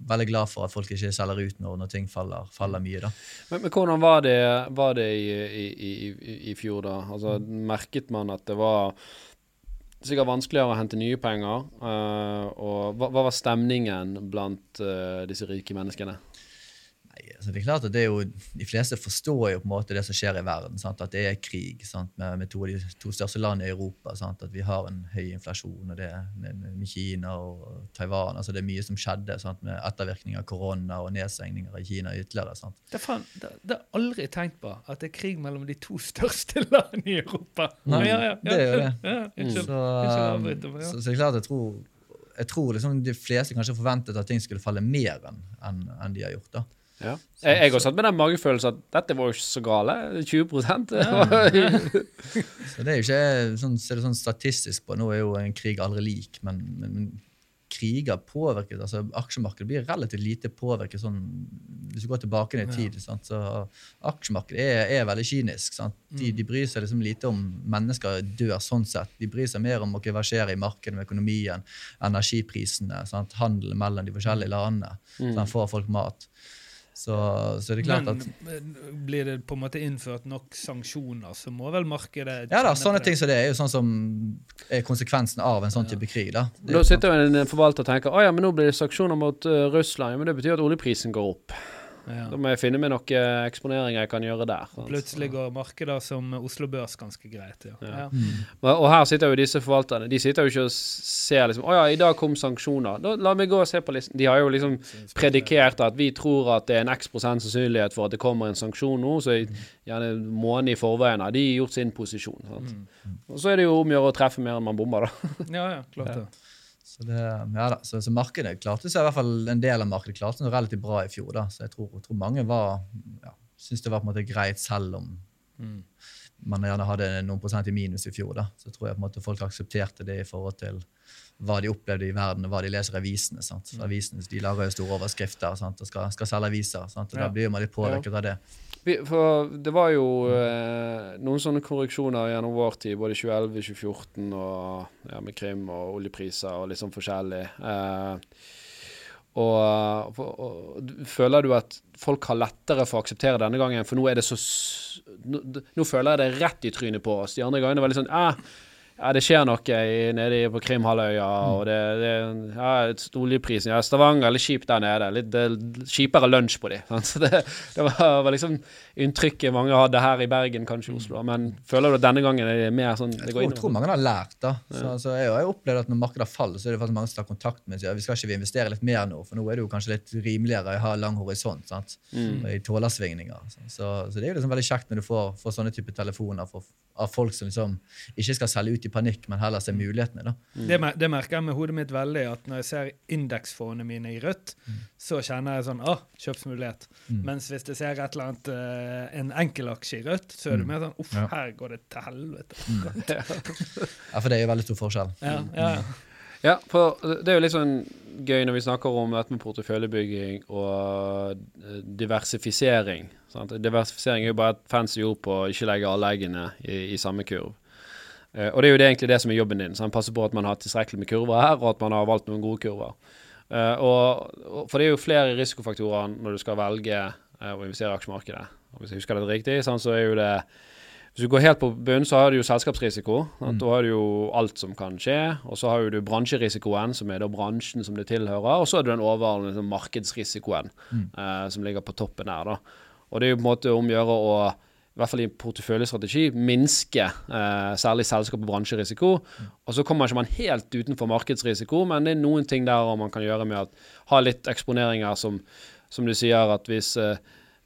veldig glad for at folk ikke selger ut når, når ting faller, faller mye. da. Men, men hvordan var det, var det i, i, i, i fjor, da? Altså, Merket man at det var sikkert vanskeligere å hente nye penger? Uh, og hva, hva var stemningen blant uh, disse rike menneskene? Altså det er klart at det er jo, De fleste forstår jo på en måte det som skjer i verden. Sant? At det er krig sant? Med, med to av de to største landene i Europa. Sant? At vi har en høy inflasjon og det med, med, Kina og Taiwan. altså Det er mye som skjedde sant? med ettervirkninger av korona og nedstengninger i Kina ytterligere. sant? Det har aldri tenkt på, at det er krig mellom de to største landene i Europa. Nei, ja, ja, ja. det er jo det. Ja, unnskyld. Så, um, så, så det klart jeg tror, jeg tror liksom de fleste kanskje forventet at ting skulle falle mer enn en, en de har gjort. da. Ja. Jeg, jeg har satt med den magefølelsen at dette var jo ikke så gale. 20 ja. Så det er jo ikke sånn, det sånn statistisk på. Nå er jo en krig aldri lik, men, men, men kriger påvirket altså Aksjemarkedet blir relativt lite påvirket sånn Hvis du går tilbake i tid. Sant, så Aksjemarkedet er, er veldig kynisk. Sant? De, de bryr seg liksom lite om mennesker dør sånn sett. De bryr seg mer om hva skjer i markedet med økonomien, energiprisene, sant? handelen mellom de forskjellige landene. Sånn, får folk mat. Så, så er det klart Men at eh, blir det på en måte innført nok sanksjoner, så må vel markedet Ja da, sånne ting som det er jo sånn som er konsekvensen av en sånn type krig. da. Da sitter jo en forvalter og tenker at ja, men nå blir det sanksjoner mot uh, Russland. Ja, men det betyr at oljeprisen går opp. Ja. Da må jeg finne meg noe eksponering jeg kan gjøre der. Altså. Plutselig går markeder som Oslo Børs ganske greit. Ja. Ja. Ja. Mm. Og her sitter jo disse forvalterne. De sitter jo ikke og ser liksom Å ja, i dag kom sanksjoner. Da, la meg gå og se på listen. De har jo liksom predikert at vi tror at det er en x prosent sannsynlighet for at det kommer en sanksjon nå, så i- gjerne en måned i forveien har de gjort sin posisjon. Sant? Mm. Og så er det jo om å gjøre å treffe mer enn man bommer, da. ja, ja, klart det. Så, det, ja da, så, så markedet klarte seg, i hvert fall en del av markedet klarte seg relativt bra i fjor. da, Så jeg tror, tror mange var, ja, syntes det var på en måte greit selv om Mm. Man gjerne hadde noen prosent i minus i fjor. da, Så tror jeg på en måte folk aksepterte det i forhold til hva de opplevde i verden, og hva de leser i avisene. sant? For Avisene de lager jo store overskrifter sant? og skal, skal selge aviser. sant? Og Ja. Da blir man litt påvirket av det. For det var jo eh, noen sånne korreksjoner gjennom vår tid, både 2011, 2014 og ja, med krim og oljepriser og litt sånn forskjellig. Eh, og, og, føler du at folk har lettere for å akseptere denne gangen, for nå er det så Nå, nå føler jeg det rett i trynet på oss. De andre gangene var litt sånn ah, ja, det skjer noe i, nede på Krimhalvøya, og det, det ja, oljeprisen Ja, Stavanger, litt kjipt der nede. Litt det, er kjipere lunsj på de. Så det, det var, var liksom inntrykket mange hadde her i Bergen, kanskje i Oslo. Men føler du at denne gangen er det mer sånn det Jeg går tror, tror mange har lært. da. Så, så jeg har opplevd at Når markedet faller, så er det faktisk mange som tar kontakt med sier vi skal ikke vi investere litt mer nå, for nå er det jo kanskje litt rimeligere å ha lang horisont. sant? Mm. I tålersvingninger. Så, så, så det er jo liksom veldig kjekt når du får, får sånne type telefoner av folk som liksom ikke skal selge ut i panikk, men heller se mulighetene. da. Det, mer- det merker jeg med hodet mitt veldig, at når jeg ser indeksfondene mine i rødt, så kjenner jeg sånn ah, kjøpsmulighet. Mens hvis jeg ser et eller annet, uh, en enkelaksje i rødt, så er det mer sånn uff, Ja. her går det til helvete. Ja, For det er jo veldig stor forskjell. Ja, ja. Ja, for det er jo litt sånn gøy når vi snakker om dette med porteføljebygging og eh, diversifisering. Sant? Diversifisering er jo bare et fancy ord på å ikke legge alle eggene i, i samme kurv. Eh, og det er jo det egentlig det som er jobben din. Sant? Passe på at man har tilstrekkelig med kurver her, og at man har valgt noen gode kurver. Eh, og, og, for det er jo flere risikofaktorer når du skal velge eh, å investere i aksjemarkedet. Og hvis jeg husker det riktig, sant, så er jo det hvis du går helt på bunnen, så har du jo selskapsrisiko. Mm. Da har du jo alt som kan skje. Og så har du bransjerisikoen, som er da bransjen som det tilhører. Og så har du den overordnede liksom, markedsrisikoen, eh, som ligger på toppen der. da. Og det er jo på en måte om å gjøre å i hvert fall i porteføljestrategi, minske eh, særlig selskap- og bransjerisiko. Og så kommer ikke man helt utenfor markedsrisiko, men det er noen ting der man kan gjøre med å ha litt eksponeringer som, som du sier, at hvis eh,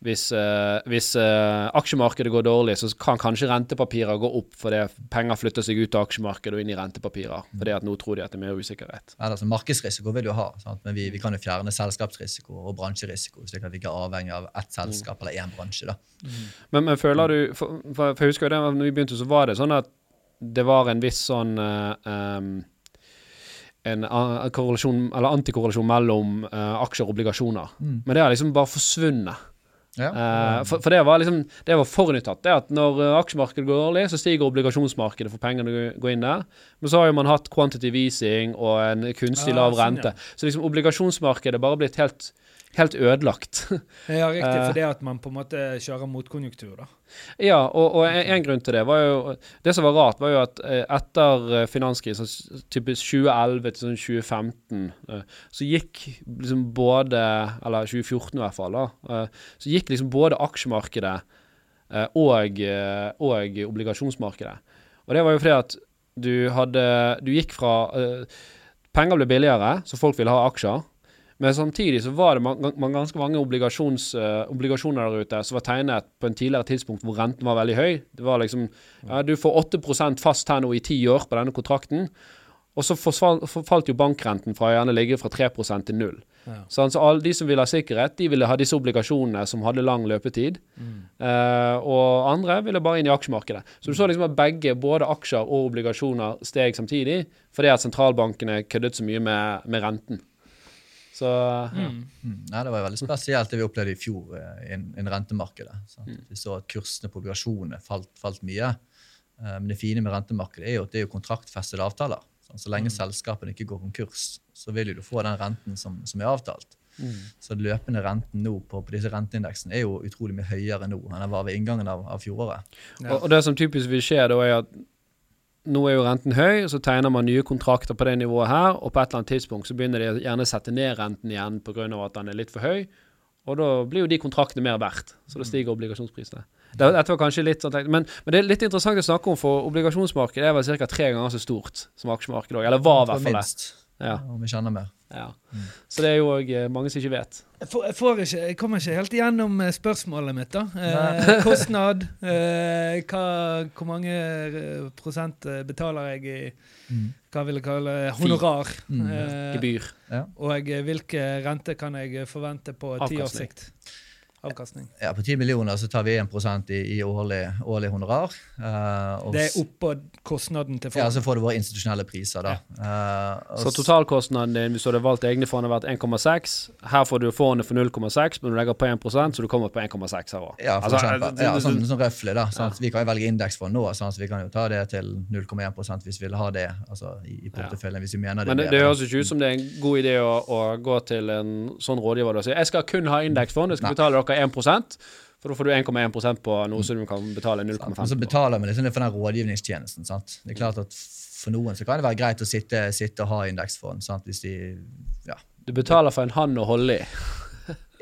hvis, uh, hvis uh, aksjemarkedet går dårlig, så kan kanskje rentepapirer gå opp fordi penger flytter seg ut av aksjemarkedet og inn i rentepapirer. Fordi at nå tror de at det er mer usikkerhet. Ja, altså Markedsrisiko vil du ha, sant? men vi, vi kan jo fjerne selskapsrisiko og bransjerisiko. slik at vi ikke er avhengig av ett selskap eller én bransje. da. Men, men føler du for, for, for jeg husker jo det, når vi begynte, så var det sånn at det var en viss sånn uh, um, en korrelasjon, eller antikorrelasjon mellom aksjer og obligasjoner. Men det har liksom bare forsvunnet. Ja. Eh, for, for det var liksom Det var forutinntatt. Det at når eh, aksjemarkedet går dårlig, så stiger obligasjonsmarkedet for pengene å gå inn der. Men så har jo man hatt quantitative easing og en kunstig Ja, lav sånn, rente. ja. Så liksom obligasjonsmarkedet bare blitt helt, helt ødelagt. Ja, riktig, Eh. for det at man på en måte kjører motkonjunktur, da. Ja, og, og en, en grunn til det var jo Det som var rart, var jo at eh, etter eh, finanskrisen, typisk 2011 til sånn 2015, eh, så gikk liksom både Eller 2014 i hvert fall, da. eh, Så gikk liksom både aksjemarkedet eh, og, eh, og obligasjonsmarkedet. Og det var jo fordi at du hadde Du gikk fra eh, Penger ble billigere, så folk ville ha aksjer. Men samtidig så var det man, man, ganske mange eh, obligasjoner der ute som var tegnet på en tidligere tidspunkt hvor renten var veldig høy. Det var liksom ja, Du får 8 fast her nå i ti år på denne kontrakten. Og så falt jo bankrenten fra å gjerne ligge fra 3 til null. Ja. Så så alle de som ville ha sikkerhet, de ville ha disse obligasjonene som hadde lang løpetid. Eh, og andre ville bare inn i aksjemarkedet. Så du så liksom at begge, både aksjer og obligasjoner, steg samtidig fordi at sentralbankene køddet så mye med, med renten. Så ja. Mm. Mm. Nei, Det var veldig spesielt det vi opplevde i fjor i innen innen rentemarkedet. Sant? Vi så at kursene på obligasjonene falt, falt mye. Eh, Men det fine med rentemarkedet er jo at det er jo kontraktfestede avtaler. Så lenge selskapene ikke går konkurs, så vil du få den renten som, som er avtalt. Så løpende renten nå på, på disse renteindeksene er jo utrolig mye høyere nå enn den var ved inngangen av, av fjoråret. Ja. Og, og det som typisk vil skje, da er at nå er jo renten høy, så tegner man nye kontrakter på det nivået her, og på et eller annet tidspunkt så begynner de gjerne å sette ned renten igjen pga. at den er litt for høy. Og da blir jo de kontraktene mer verdt, så da stiger obligasjonsprisene. Det, dette var kanskje litt sånn men, men det er litt interessant å snakke om, for obligasjonsmarkedet er vel ca. tre ganger så stort som aksjemarkedet òg. Eller var i hvert fall det. Ja, om vi kjenner mer. Ja. Så det er jo òg mange som ikke vet. Jeg, får, jeg, får ikke, jeg kommer ikke helt igjennom eh, spørsmålet mitt. da. Eh, kostnad. Eh, hva, hvor mange eh, prosent eh, betaler jeg i Mm. hva vil jeg kalle honorar? Mm. Eh, Gebyr. Ja. og eh, hvilke rente kan jeg forvente på ti års sikt? Avkastning. Ja, På 10 millioner så tar vi 1 i, i årlig, årlig honorar. Uh, og Det er oppå kostnaden til Ja, så får du våre institusjonelle priser, da. Eh, og Så totalkostnaden din hvis du hadde valgt egne fond, har vært 1,6. Her får du fondet for 0,6, men du legger på 1% så du kommer på 1,6 her òg. Ja, for Altså, eksempel. Ja, sånn, sånn røffelig, da. Sånn at vi kan jo velge indeksfond nå, sånn at vi kan jo ta det til 0,1 hvis vi vil ha det altså, i, i porteføljen. hvis vi mener det Men det, det høres ikke ut som det er en god idé å, å gå til en sånn rådgiver og si jeg skal kun ha indeksfond, jeg skal Nei. betale dere 1% for da får du 1,1% på noe som du kan betale 0,5 på. Og så betaler vi liksom for den rådgivningstjenesten. sant? Det er klart at For noen så kan det være greit å sitte, sitte og ha indeksfond. sant? Hvis de, ja. Du betaler for en hand å holde i.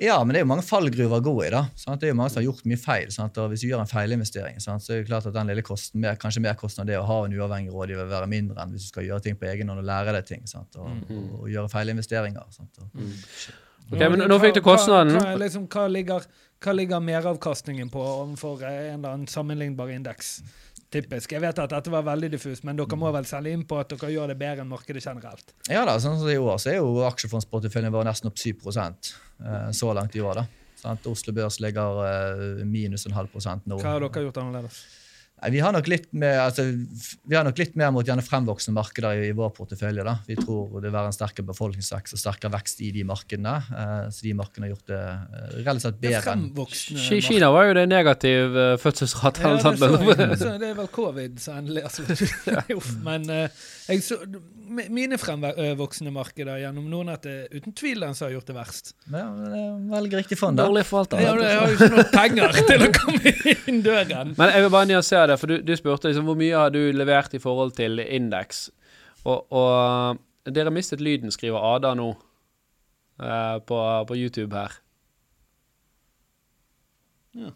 ja, men det er jo mange fallgruver å gå i. da. sant? Det er jo mange som har gjort mye feil. sant? Og Hvis du gjør en feilinvestering, sant? så er det klart at den lille kosten, mer, kanskje av det å ha en uavhengig rådgiver vil være mindre enn hvis du skal gjøre ting på egen hånd og lære deg ting. sant? Og, og, og gjøre feilinvesteringer. sant? Og, Ok, men nå fikk du kostnaden. Hva, hva, liksom, hva, ligger, hva ligger meravkastningen på overfor eh, en eller annen sammenlignbar indeks? Typisk. Jeg vet at dette var veldig diffus, men dere må vel selge inn på at dere gjør det bedre enn markedet generelt. Ja da, sånn som I år så er jo aksjefondsporteføljen vår nesten opp 7 eh, så langt i år. da. Sånn Oslo Børs ligger eh, minus en halv prosent nå. Hva har dere gjort annerledes? Vi, har nok litt mer, altså, vi har nok litt mer mot gjerne fremvoksende markeder i, i vår portefølje. da. Vi tror det vil være en sterkere befolkningsvekst og sterkere vekst i de markedene. Uh, så de markedene har gjort det uh, relativt Det er bedre enn Kina var jo det negativ uh, fødselsrate. Ja, det, så, så det er vel covid som endelig. Uff, Men eh, jeg så, mine fremvoksende markeder gjennom noen at det uten tvil den som har gjort det verst. Ja, men det er Velg riktig fond, da. Dårlig forvalter. Har, jeg har jo ikke noen penger til å komme inn døren. Men jeg vil bare nyansere det, for du, du spurte liksom hvor mye har du levert i forhold til indeks. Og, og dere mistet lyden, skriver Ada nå uh, på, på YouTube her. Ja.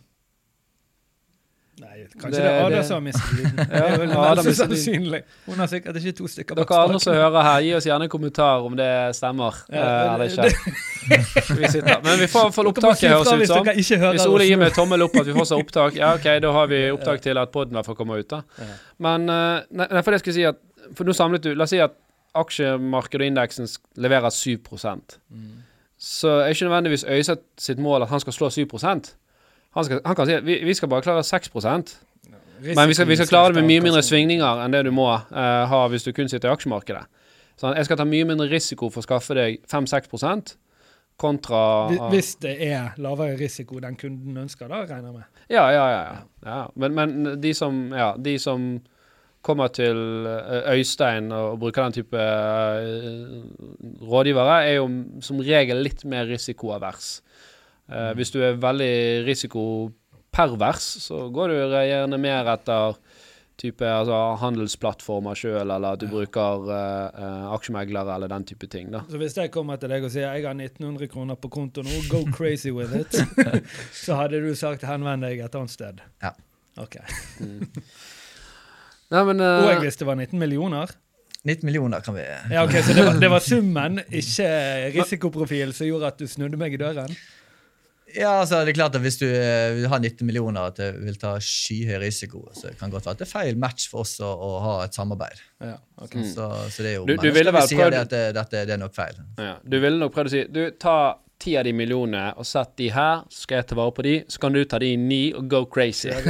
Nei, kanskje Det- det, er Ada som har mistet lyden. Det Ja, er vel Ada sannsynlig. Hun har sikkert ikke to stykker bak Dere andre som hører her, gi oss gjerne en kommentar om det stemmer Ja, eh, eller ikke. Vi sitter. Men vi får iallfall hvert fall opptaket, høres ut som. Hvis Ole gir meg tommel opp at vi har opptak, ja ok, da har vi opptak til at poden i hvert fall kommer ut. da. Men eh, nei, for det skulle si at For nå samlet du La oss si at aksjemarkedet og indeksen leverer 7 Mm. Så er ikke nødvendigvis øyset sitt mål at han skal slå 7 han, skal, han kan si at vi, vi skal bare klare 6% Men vi skal, vi skal klare det med mye mindre svingninger enn det du må uh, ha hvis du kun sitter i aksjemarkedet. Så jeg skal ta mye mindre risiko for å skaffe deg 5-6% kontra Hvis- Hvis det er lavere risiko den kunden ønsker, da regner jeg med. Ja, ja, ja. ja. ja. Men, men de som Ja, de som kommer til eh, Øystein og bruker den type eh, rådgivere, er jo som regel litt mer risikoavers. Eh, hvis du er veldig risikopervers, så går du gjerne mer etter type altså, handelsplattformer sjøl, eller at du bruker eh, eh, aksjemeglere eller den type ting. da. Så hvis jeg kommer til deg og sier jeg har 1900 kroner på konto nå, go crazy with it, så hadde du sagt henvend deg et annet sted. Ja. Ok. Nei, men uh, Og jeg visste det var 19 millioner. 19 millioner kan vi Ja, ok, Så det var, det var summen, ikke risikoprofil, som gjorde at du snudde meg i døren? Ja, altså det er klart at Hvis du eh, vil ha 19 millioner at det vil ta skyhøy risiko, så det kan godt være at det er feil match for oss å, å ha et samarbeid. Ja, ok. Mm. Så, så det er jo Du- du ville vel prøvd- det at det, dette det er nok feil. Ja, du ville nok prøvd å si Du, ta ti av de millionene og sett de her, så skal jeg ta vare på de. Så kan du ta de ni og go crazy.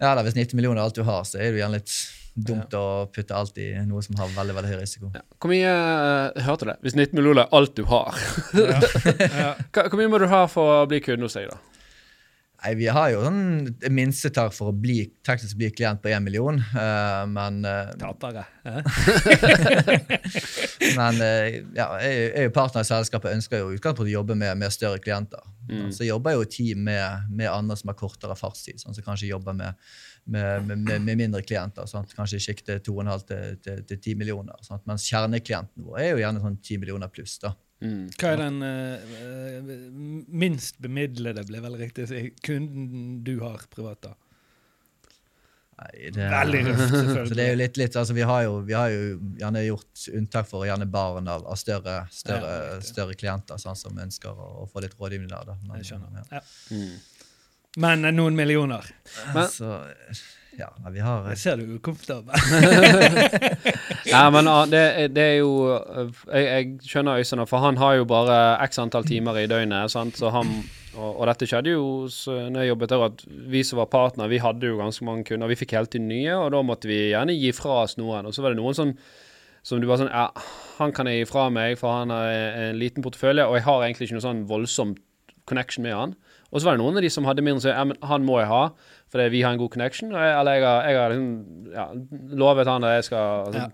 Ja, da, Hvis 19 millioner er alt du har, så er du gjerne litt dumt å putte alt i noe som har veldig veldig høy risiko. Ja. Hvor mye jeg Hørte du det? Hvis 19 millioner er alt du har, Ja. Ja. hvor mye må du ha for å bli kunde hos deg, da? Nei, Vi har jo sånn minstetak for å bli, teknisk bli klient på én million, uh, men uh, Tapere. Men uh, ja, jeg, jeg er jo partner i selskapet ønsker jo utgangspunktet å jobbe med, med større klienter. Mm. Så jeg jobber jo i team med, med andre som har kortere fartstid, sånn, som kanskje jobber med, med, med, med, mindre klienter. Sant? Kanskje i sjiktet 2,5 til, til, til 10 millioner. Sant? Mens kjerneklienten vår er jo gjerne sånn 10 millioner pluss. da. Mm. Hva er den eh, minst bemidlede, blir vel riktig å si, kunden du har privat, da? Nei, det, Veldig røft, selvfølgelig. Så det er jo litt, litt altså vi har, jo, vi har jo gjerne gjort unntak for gjerne barn av, av større, større, Ja, større klienter sånn, som ønsker å, å få litt rådgivning der. Da. Men, Jeg skjønner. Ja. Ja. Mm. Men eh, noen millioner. Men- Så ja, vi har Jeg ser du er ukomfortabel. Ja, men ah, det, det er jo eh, Jeg, jeg skjønner Øystein, for han har jo bare x antall timer i døgnet. Sant? Så han, og, og dette skjedde jo når jeg jobbet der, at vi som var partner, vi hadde jo ganske mange kunder. Vi fikk helt inn nye, og da måtte vi gjerne gi fra oss noen. Og så var det noen som som du bare sånn Ja, han kan jeg gi fra meg, for han har en liten portefølje, og jeg har egentlig ikke noe sånn voldsomt connection med han. Og så var det noen av de som hadde mindre, som ja, han må jeg ha, fordi vi har en god connection. Jeg, eller jeg har, jeg har liksom, ja, lovet han at jeg skal altså,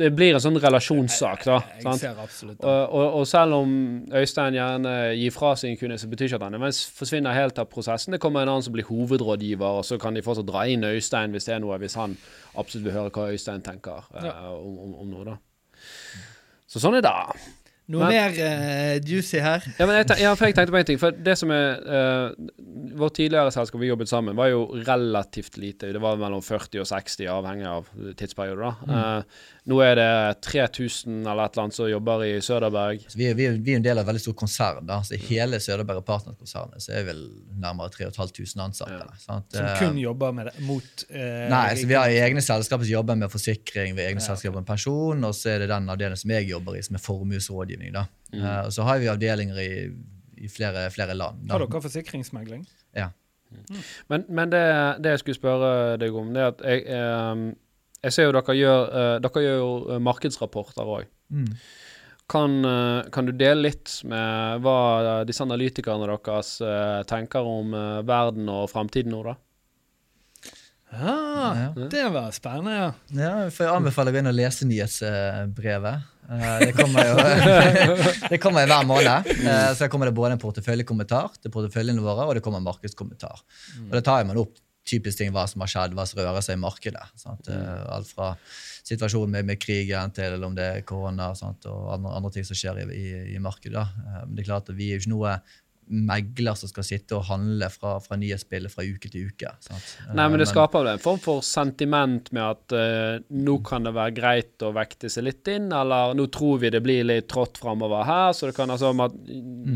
Det blir en sånn relasjonssak, da. Jeg sant? ser absolutt det. Og, og, og selv om Øystein gjerne gir fra seg en kunde, så betyr ikke at han nødvendigvis forsvinner helt av prosessen. Det kommer en annen som blir hovedrådgiver, og så kan de fortsatt dra inn Øystein hvis det er noe, hvis han absolutt vil høre hva Øystein tenker uh, om, om, om noe, da. Så sånn er det. Noe men- mer uh, juicy her? Ja, men jeg, ja, for jeg tenkte på en ting. For det som er uh, Vårt tidligere selskap vi jobbet sammen, var jo relativt lite. Det var mellom 40 og 60, avhengig av tidsperioder. da. Eh, nå er det 3000 eller et eller annet som jobber i Søderberg. Så vi, er- vi, er- vi er en del av et veldig stort konsern. da, så I hele Søderberg og Partners-konsernet så er vel nærmere 3500 ansatte. Ja. sant? Som Eh, kun jobber med det, mot eh, Nei, så Vi har egne selskaper som jobber med forsikring, vi har egne Ja, selskaper med pensjon, og så er det den avdelingen som jeg jobber i, som er formuesrådgivning. da. Mm. Uh, og så har vi avdelinger i, i flere, flere land. Da. Har dere forsikringsmegling? Ja. Men, men det, det jeg skulle spørre deg om, det er at jeg, eh, jeg ser jo dere gjør, uh, dere gjør jo eh, markedsrapporter òg. Mm. Kan, uh, kan du dele litt med hva disse analytikerne deres uh, tenker om verden og fremtiden nå, da? Ah, Ja. Det var spennende, ja. Ja, for jeg anbefaler å gå inn og lese nyhetsbrevet. Eh, Det kommer jo det kommer hver måned. Eh, Så kommer det både en porteføljekommentar til porteføljene våre, og det kommer en markedskommentar. Og Det tar jeg man opp typisk ting hva som har skjedd, hva som rører seg i markedet. Sant? Eh, Alt fra situasjonen med, med krigen til om det er korona sant? og andre, andre ting som skjer i, i, i markedet. da. Eh, Men det er klart at vi er jo ikke noe megler som skal sitte og handle fra, fra nyhetsbildet fra uke til uke. Sant? Nei, men det Eh, skaper vel en form for sentiment med at uh, nå kan det være greit å vekte seg litt inn, eller nå tror vi det blir litt trått framover her, så det kan altså at,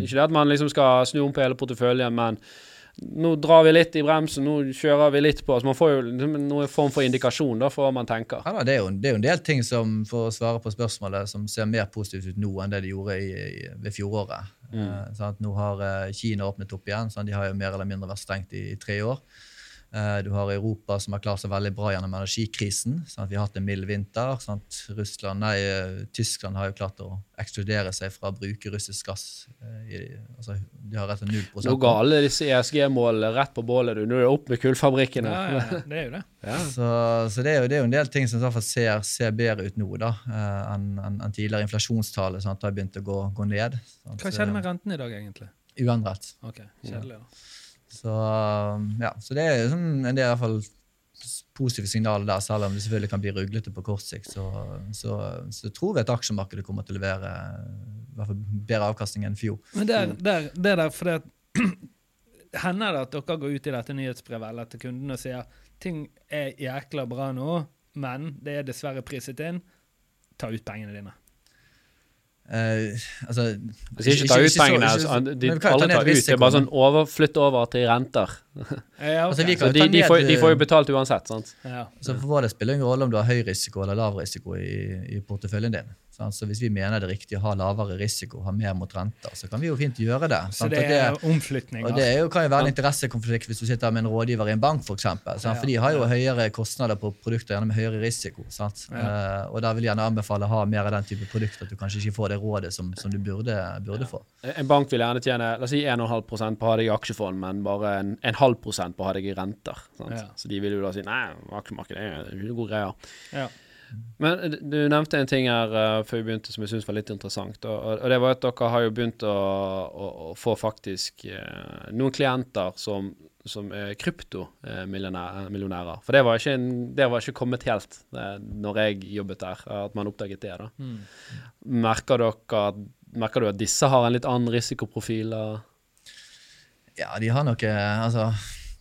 Ikke det at man liksom skal snu om på hele porteføljen, men nå drar vi litt i bremsen, nå kjører vi litt på. Altså man får jo liksom noen form for indikasjon da, for hva man tenker. Ja, det, er jo, det er jo en del ting som for å svare på spørsmålet, som ser mer positivt ut nå enn det de gjorde i, i, ved fjoråret. Eh, sant? Nå har eh, Kina åpnet opp igjen. Sant? De har jo mer eller mindre vært stengt i, i tre år. Eh, du har Europa som har klart seg veldig bra gjennom energikrisen. Sant? Vi har hatt en mild vinter. Sant? Russland, nei, eh, Tyskland har jo klart å ekskludere seg fra å bruke russisk gass. eh, I, altså, de har rett og slett 0 Nå ga alle disse ESG-målene rett på bålet, du. Nå er det opp med kullfabrikkene. Ja, ja, ja, det er jo det. Så, så det, er jo, det er jo en del ting som i hvert fall ser, ser bedre ut nå da, eh, enn en, en tidligere. Inflasjonstallet sant, har begynt å gå, gå ned. Sant? Hva skjedde med renten i dag, egentlig? Uendret. Ok, Kjedelig, da. Så, um, ja, så det er sånn, det er i hvert fall positive signaler der, selv om det selvfølgelig kan bli ruglete på kort sikt. Så, så, så tror vi at aksjemarkedet kommer til å levere i hvert fall bedre avkastning enn fjor. Men det er, det der, fordi at Hender det at dere går ut i dette nyhetsbrevet eller til kundene og sier ting er jækla bra nå, men det er dessverre priset inn. Ta ut pengene dine. Eh, altså, sier ikke ta ut pengene, ikke altså, de, alle tar ut. Det er bare sånn over, flytt over til renter. Ja, okay. Altså, vi Så de, de, får, de får jo betalt uansett, sant? ja. Så for vår del spiller det ingen rolle om du har høy risiko eller lav risiko i, i porteføljen din. Så hvis vi mener det er riktig å ha lavere risiko, ha mer mot renter, så kan vi jo fint gjøre det. Så sant? det er omflytninger. Og det er jo, kan jo være en interessekonflikt hvis du sitter med en rådgiver i en bank, f.eks. Ja, For de har jo høyere kostnader på produkter gjerne med høyere risiko. Sant? Eh, og da vil jeg gjerne anbefale å ha mer av den type produkter, at du kanskje ikke får det rådet som, som du burde, burde få. En bank vil gjerne tjene la oss si 1,5 på å ha deg i aksjefond, men bare en, en halv prosent på å ha deg i renter. Sant? Ja. Så de vil jo da si nei, aksjemarkedet er jo gode greier. Ja. Men eh, du nevnte en ting her uh, før vi begynte som jeg syns var litt interessant. Og, og- det var at dere har jo begynt å, å, å få faktisk uh, noen klienter som, som er kryptomillionærer. For det var, ikke det var ikke kommet helt eh, når jeg jobbet der, at man oppdaget det. da. Mm. Merker, dere, merker du at disse har en litt annen risikoprofil? Uh? Ja, de har nok eh, altså,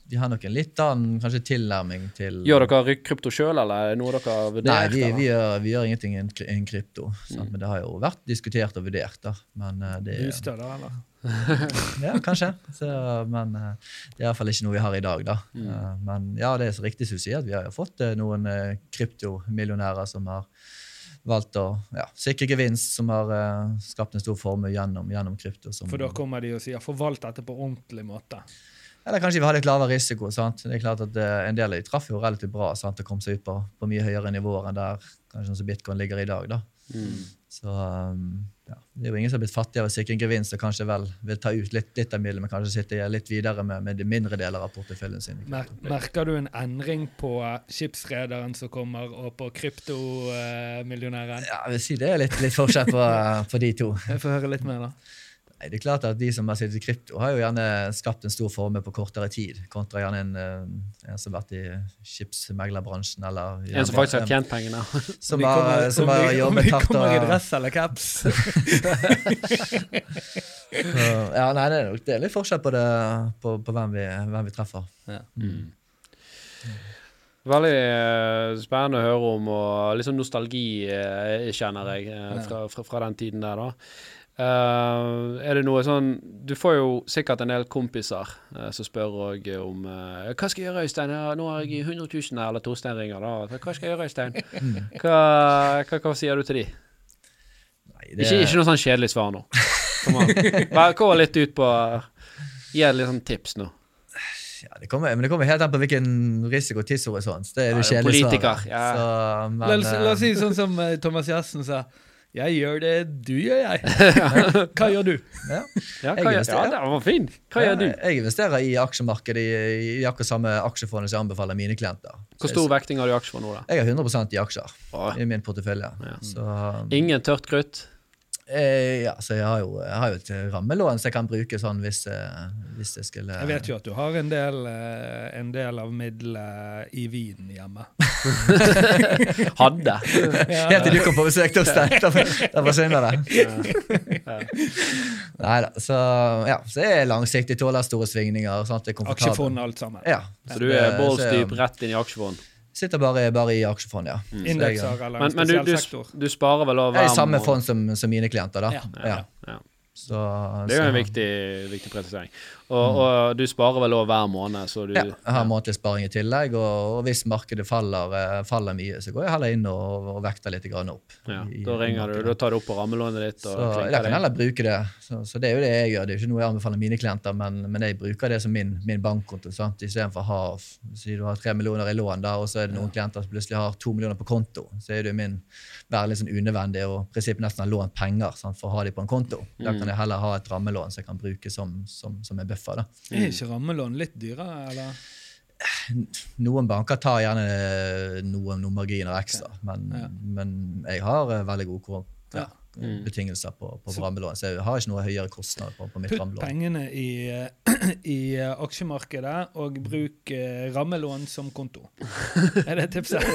de har nok en litt annen kanskje tilnærming til Gjør dere krypto sjøl, eller er det noe dere har vurdert? Nei, vi, vi, gjør, vi gjør ingenting innen kry- innen krypto. Mm. Men det har jo vært diskutert og vurdert. da. Men eh, det er Booster, da, eller? Ja, kanskje. Så, men eh, det er iallfall ikke noe vi har i dag, da. Mm. Eh, men ja, det er så riktig som du sier, at vi har jo fått noen kryptomillionærer som har valgt å ja, sikre gevinst, som har skapt en stor formue gjennom, gjennom krypto. Som, For da kommer de og sier 'forvalt dette på ordentlig måte'. Eller kanskje vi har litt lavere risiko. sant? Det er klart at eh, En del av de traff jo relativt bra sant? og kom seg ut på, på mye høyere nivåer enn der kanskje sånn som bitcoin ligger i dag. da. Mm. Så um, ja, Det er jo ingen som har blitt fattig av å sikre en gevinst og kanskje vel vil ta ut litt, litt av midlene, men kanskje sitte litt videre med, med de mindre deler av porteføljen sin. Mer merker du en endring på eh, skipsrederen som kommer, og på kryptomillionæren? Ja, jeg vil si Det er litt, litt forskjell på, på de to. Jeg får høre litt mer, da. Nei, det er klart at De som har sittet i krypto, har jo gjerne skapt en stor formue på kortere tid, kontra gjerne en, eh, en som har vært i skipsmeglerbransjen. eller En som faktisk har tjent pengene. Som har, kommer- som har jobbet vi- om vi kommer i dress eller caps. Ja, nei, det er, nok, det er litt forskjell på, det, på, på hvem, vi, hvem vi treffer. Mm. Veldig eh, spennende å høre om, og litt sånn nostalgi eh, kjenner jeg fra, fra, fra den tiden der, da. Eh, er det noe sånn Du får jo sikkert en del kompiser uh, som spør òg om uh, Hva skal jeg gjøre, Øystein? Ja, nå har jeg 100 000 her, eller Torstein ringer, da. Hva skal jeg gjøre, Øystein? Hva, hva, hva sier du til de? Nei, det, Ikke, ikke noe sånn kjedelig svar nå. Kom an. Bare Gå litt ut på Gi litt sånn tips nå. Ja, det kommer, men det kommer helt an på hvilken risiko og tidshorisont. Det er det Ja, kjedelige politiker, svaret. ja. Så, men, La oss, la oss eh, si sånn som eh, Thomas Jassen sa. Jeg gjør det, du gjør jeg. Hva gjør du? ja. Ja, hva, gjør- ja det var fin. Hva gjør du? Jeg investerer i aksjemarkedet i, i akkurat samme aksjefondet som jeg anbefaler mine klienter. Hvor stor vekting har du i aksjer nå, da? Jeg har 100% i aksjer Åh. i min portefølje. Ja. Så, Ingen tørt krutt? Eh, ja, så jeg har, jo, jeg har jo et rammelån som jeg kan bruke sånn hvis, eh, hvis jeg skulle Jeg vet jo at du har en del, eh, en del av middelet i vinen hjemme. Hadde. Helt til du kom på besøk, til oss der. da forsvinner det. Nei da. Så, ja, så jeg er langsiktig, tåler store svingninger. Sånn at det er komfortabelt. Aksjefond, alt sammen. Ja, Så du er ballstyp rett inn i aksjefond. Sitter bare, bare i aksjefond, ja. Mm. Indekser eller en Men, men du, du, du sparer vel over Jeg er i samme fond som, som mine klienter, da. Ja, Ja. Ja. Så, Det er jo en viktig, viktig presisering. Og, og du sparer vel òg hver måned, så du Ja, jeg har månedlig sparing i tillegg, og, og hvis markedet faller, eh, faller mye, så går jeg heller inn og, og vekter litt grann opp. ja, i- Da ringer du, da tar du opp på rammelånet ditt Så jeg kan heller bruke det. Så, så det er jo det jeg gjør. Det er ikke noe jeg anbefaler mine klienter, men, men jeg bruker det som min, min bankkonto. sant? Istedenfor å ha si du har tre millioner i lån, da, og så er det noen klienter som plutselig har to millioner på konto. Så er det jo min være litt sånn unødvendig og i prinsippet nesten ha lånt penger sant, for å ha dem på en konto. Da Mm. kan jeg heller ha et rammelån som jeg kan bruke som, som, som en buffer. da. Er ikke rammelån litt dyrere, eller? Noen banker tar gjerne noen, noen marginer ekstra, men, Ja. men jeg har eh, veldig god kor- ja, Mm. betingelser på, på rammelån, så jeg har ikke noe høyere kostnader på, på mitt Putt rammelån. pengene i, i eh, aksjemarkedet og bruk eh, rammelån som konto. Er det tipset?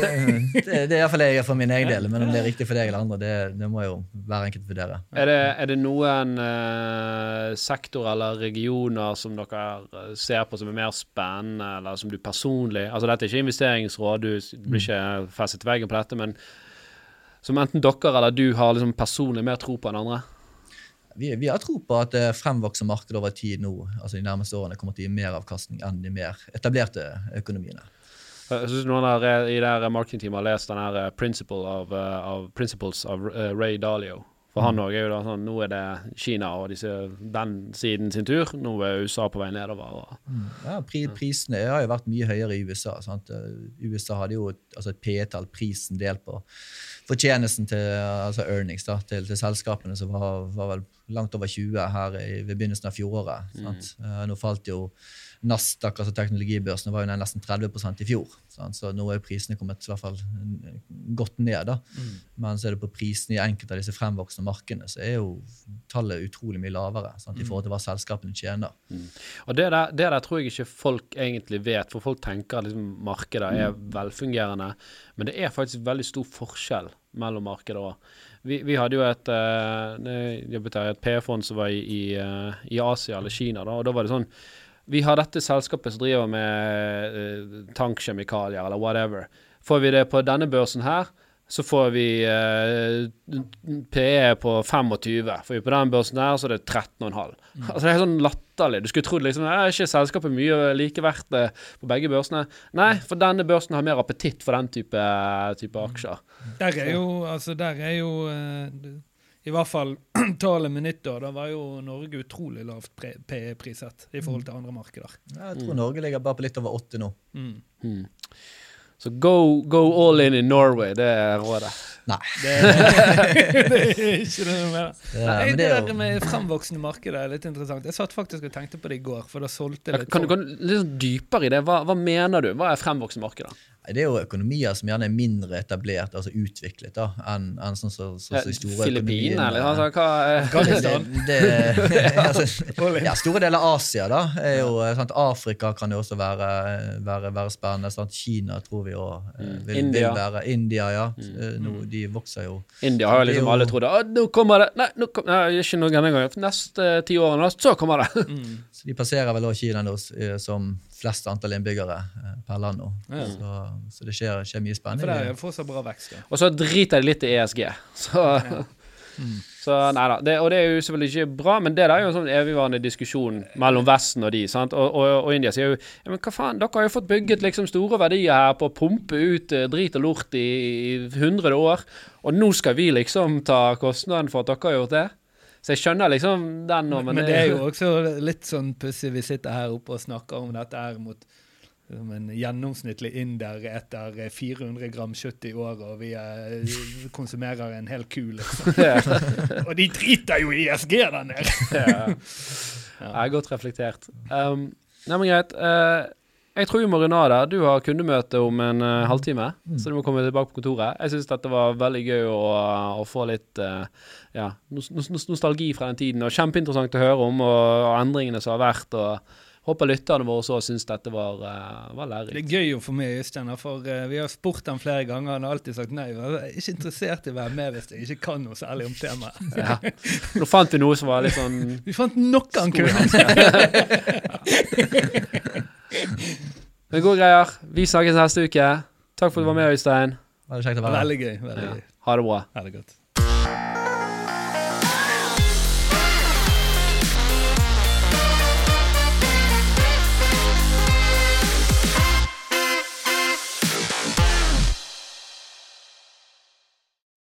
det, det er iallfall jeg for min egen del, men om det er riktig for deg eller andre, det, det må jo hver enkelt vurdere. Er det, er det noen uh, sektor eller regioner som dere ser på som er mer spennende, eller som du personlig Altså dette er ikke investeringsråd, du blir ikke festet til veggen på dette, men som enten dere eller du har liksom personlig mer tro på enn andre? Vi, vi har tro på at det fremvokser markedet over tid nå, altså de nærmeste årene, kommer til å gi mer avkastning enn de mer etablerte økonomiene. Jeg synes noen der, eh, i det her marketingteamet har lest den her eh, Principle of, eh, of Principles av eh, Ray Dalio. For han òg er jo da sånn Nå er det Kina og disse, den siden sin tur. Nå er USA på vei nedover. Og, Ja, pri, prisene har jo vært mye høyere i USA. Sant? Eh, USA hadde jo et, altså et P-tall, prisen delt på fortjenesten til altså earnings da, til, til selskapene, som var, var vel langt over 20 her i, ved begynnelsen av fjoråret. Sant? Eh, nå falt jo Nasdaq, altså teknologibørsene, var jo nesten 30 i fjor. Sant? Så nå er prisene kommet i hvert fall godt ned. da. Men så er det på prisene i enkelte av disse fremvoksende markedene, så er jo tallet utrolig mye lavere sant? i forhold til hva selskapene tjener. og det der, det der tror jeg ikke folk egentlig vet, for folk tenker at liksom, markedet er velfungerende. Men det er faktisk veldig stor forskjell mellom markeder òg. Vi, vi hadde jo et, uh, et P-fond som var i, i, uh, i Asia eller Kina, da, og da var det sånn Vi har dette selskapet som driver med uh, tankkjemikalier eller whatever. Får vi det på denne børsen her, så får vi eh, PE på 25. Får vi på den børsen der, så er det 13,5. Altså Det er sånn latterlig. Du skulle trodd liksom Er ikke selskapet mye like verdt eh, på begge børsene? Nei, for denne børsen har mer appetitt for den type, type aksjer. Der er jo, altså, der er jo eh, I hvert fall tallet med nyttår, da var jo Norge utrolig lavt PE-priset i forhold til andre markeder. Jeg tror Norge ligger bare på litt over åtte nå. Mm. Hmm. Så go, go all in in Norway, det er rådet. Nei. Det, det er ikke det mer. Det, Nei, det det er der jo, med fremvoksende markedet er litt interessant. Jeg satt faktisk og tenkte på det i går, for da solgte jeg litt Kan du gå litt sånn dypere i det? Hva, hva mener du? Hva er fremvoksende marked? da? Det er jo økonomier som gjerne er mindre etablert, altså utviklet, da, enn enn sånn så, så, så store Filippinene, eller altså, hva Afghanistan. Det, det, altså, ja, store deler av Asia da, er jo eh, sant, Afrika kan jo også være, være, være spennende. Sant? Kina tror vi òg vil, vil India. være. India, ja. Eh, Nå, de vokser jo India har jo liksom alle trodd at nå kommer det Nei, nå kom, nei ikke noe denne gangen. Neste ti årene, så kommer det. Mm. Så de passerer vel også Kina nå eh, som flest antall innbyggere eh, per land nå. Ja. Så, så det skjer, skjer mye For det er fortsatt bra vekst. Ja. Og så driter de litt i ESG. Så, så nei da. Det, og det er jo selvfølgelig ikke bra, men det der er jo en sånn evigvarende diskusjon mellom Vesten og de. sant? Og, og, og India sier jo ja, men hva faen, dere har jo fått bygget liksom store verdier her på å pumpe ut eh, drit og lort i, i 100 år, og nå skal vi liksom ta kostnaden for at dere har gjort det? Så jeg skjønner liksom den nå, Men, men, det er jo også litt sånn pussig. Vi sitter her oppe og snakker om dette her mot som en gjennomsnittlig inder etter 400 gram kjøtt i året, og vi eh, konsumerer en hel ku, liksom. Og de driter jo i ESG der nede! ja. Ja, godt reflektert. Um, nei, men greit. eh, Jeg tror vi må runde av der. Du har kundemøte om en uh, halvtime, så du må komme tilbake på kontoret. Jeg syns dette var veldig gøy å, å få litt uh, ja, nos nos nos- nostalgi fra den tiden. Og kjempeinteressant å høre om, og, og endringene som har vært. og Håper lytterne våre også syns dette var, uh, var Det er gøy å få med Øystein, for uh, vi har spurt ham flere ganger. Han har alltid sagt nei. Jeg er ikke interessert i å være med hvis jeg ikke kan noe særlig om temaet. Ja. Nå fant vi noe som var litt sånn Vi fant noe han kunne! Men gode greier. Vi snakkes neste uke. Takk for at du var med, Øystein. Veldig kjekt å være her. Veldig gøy. veldig Ja. Ha det bra. Ha det godt.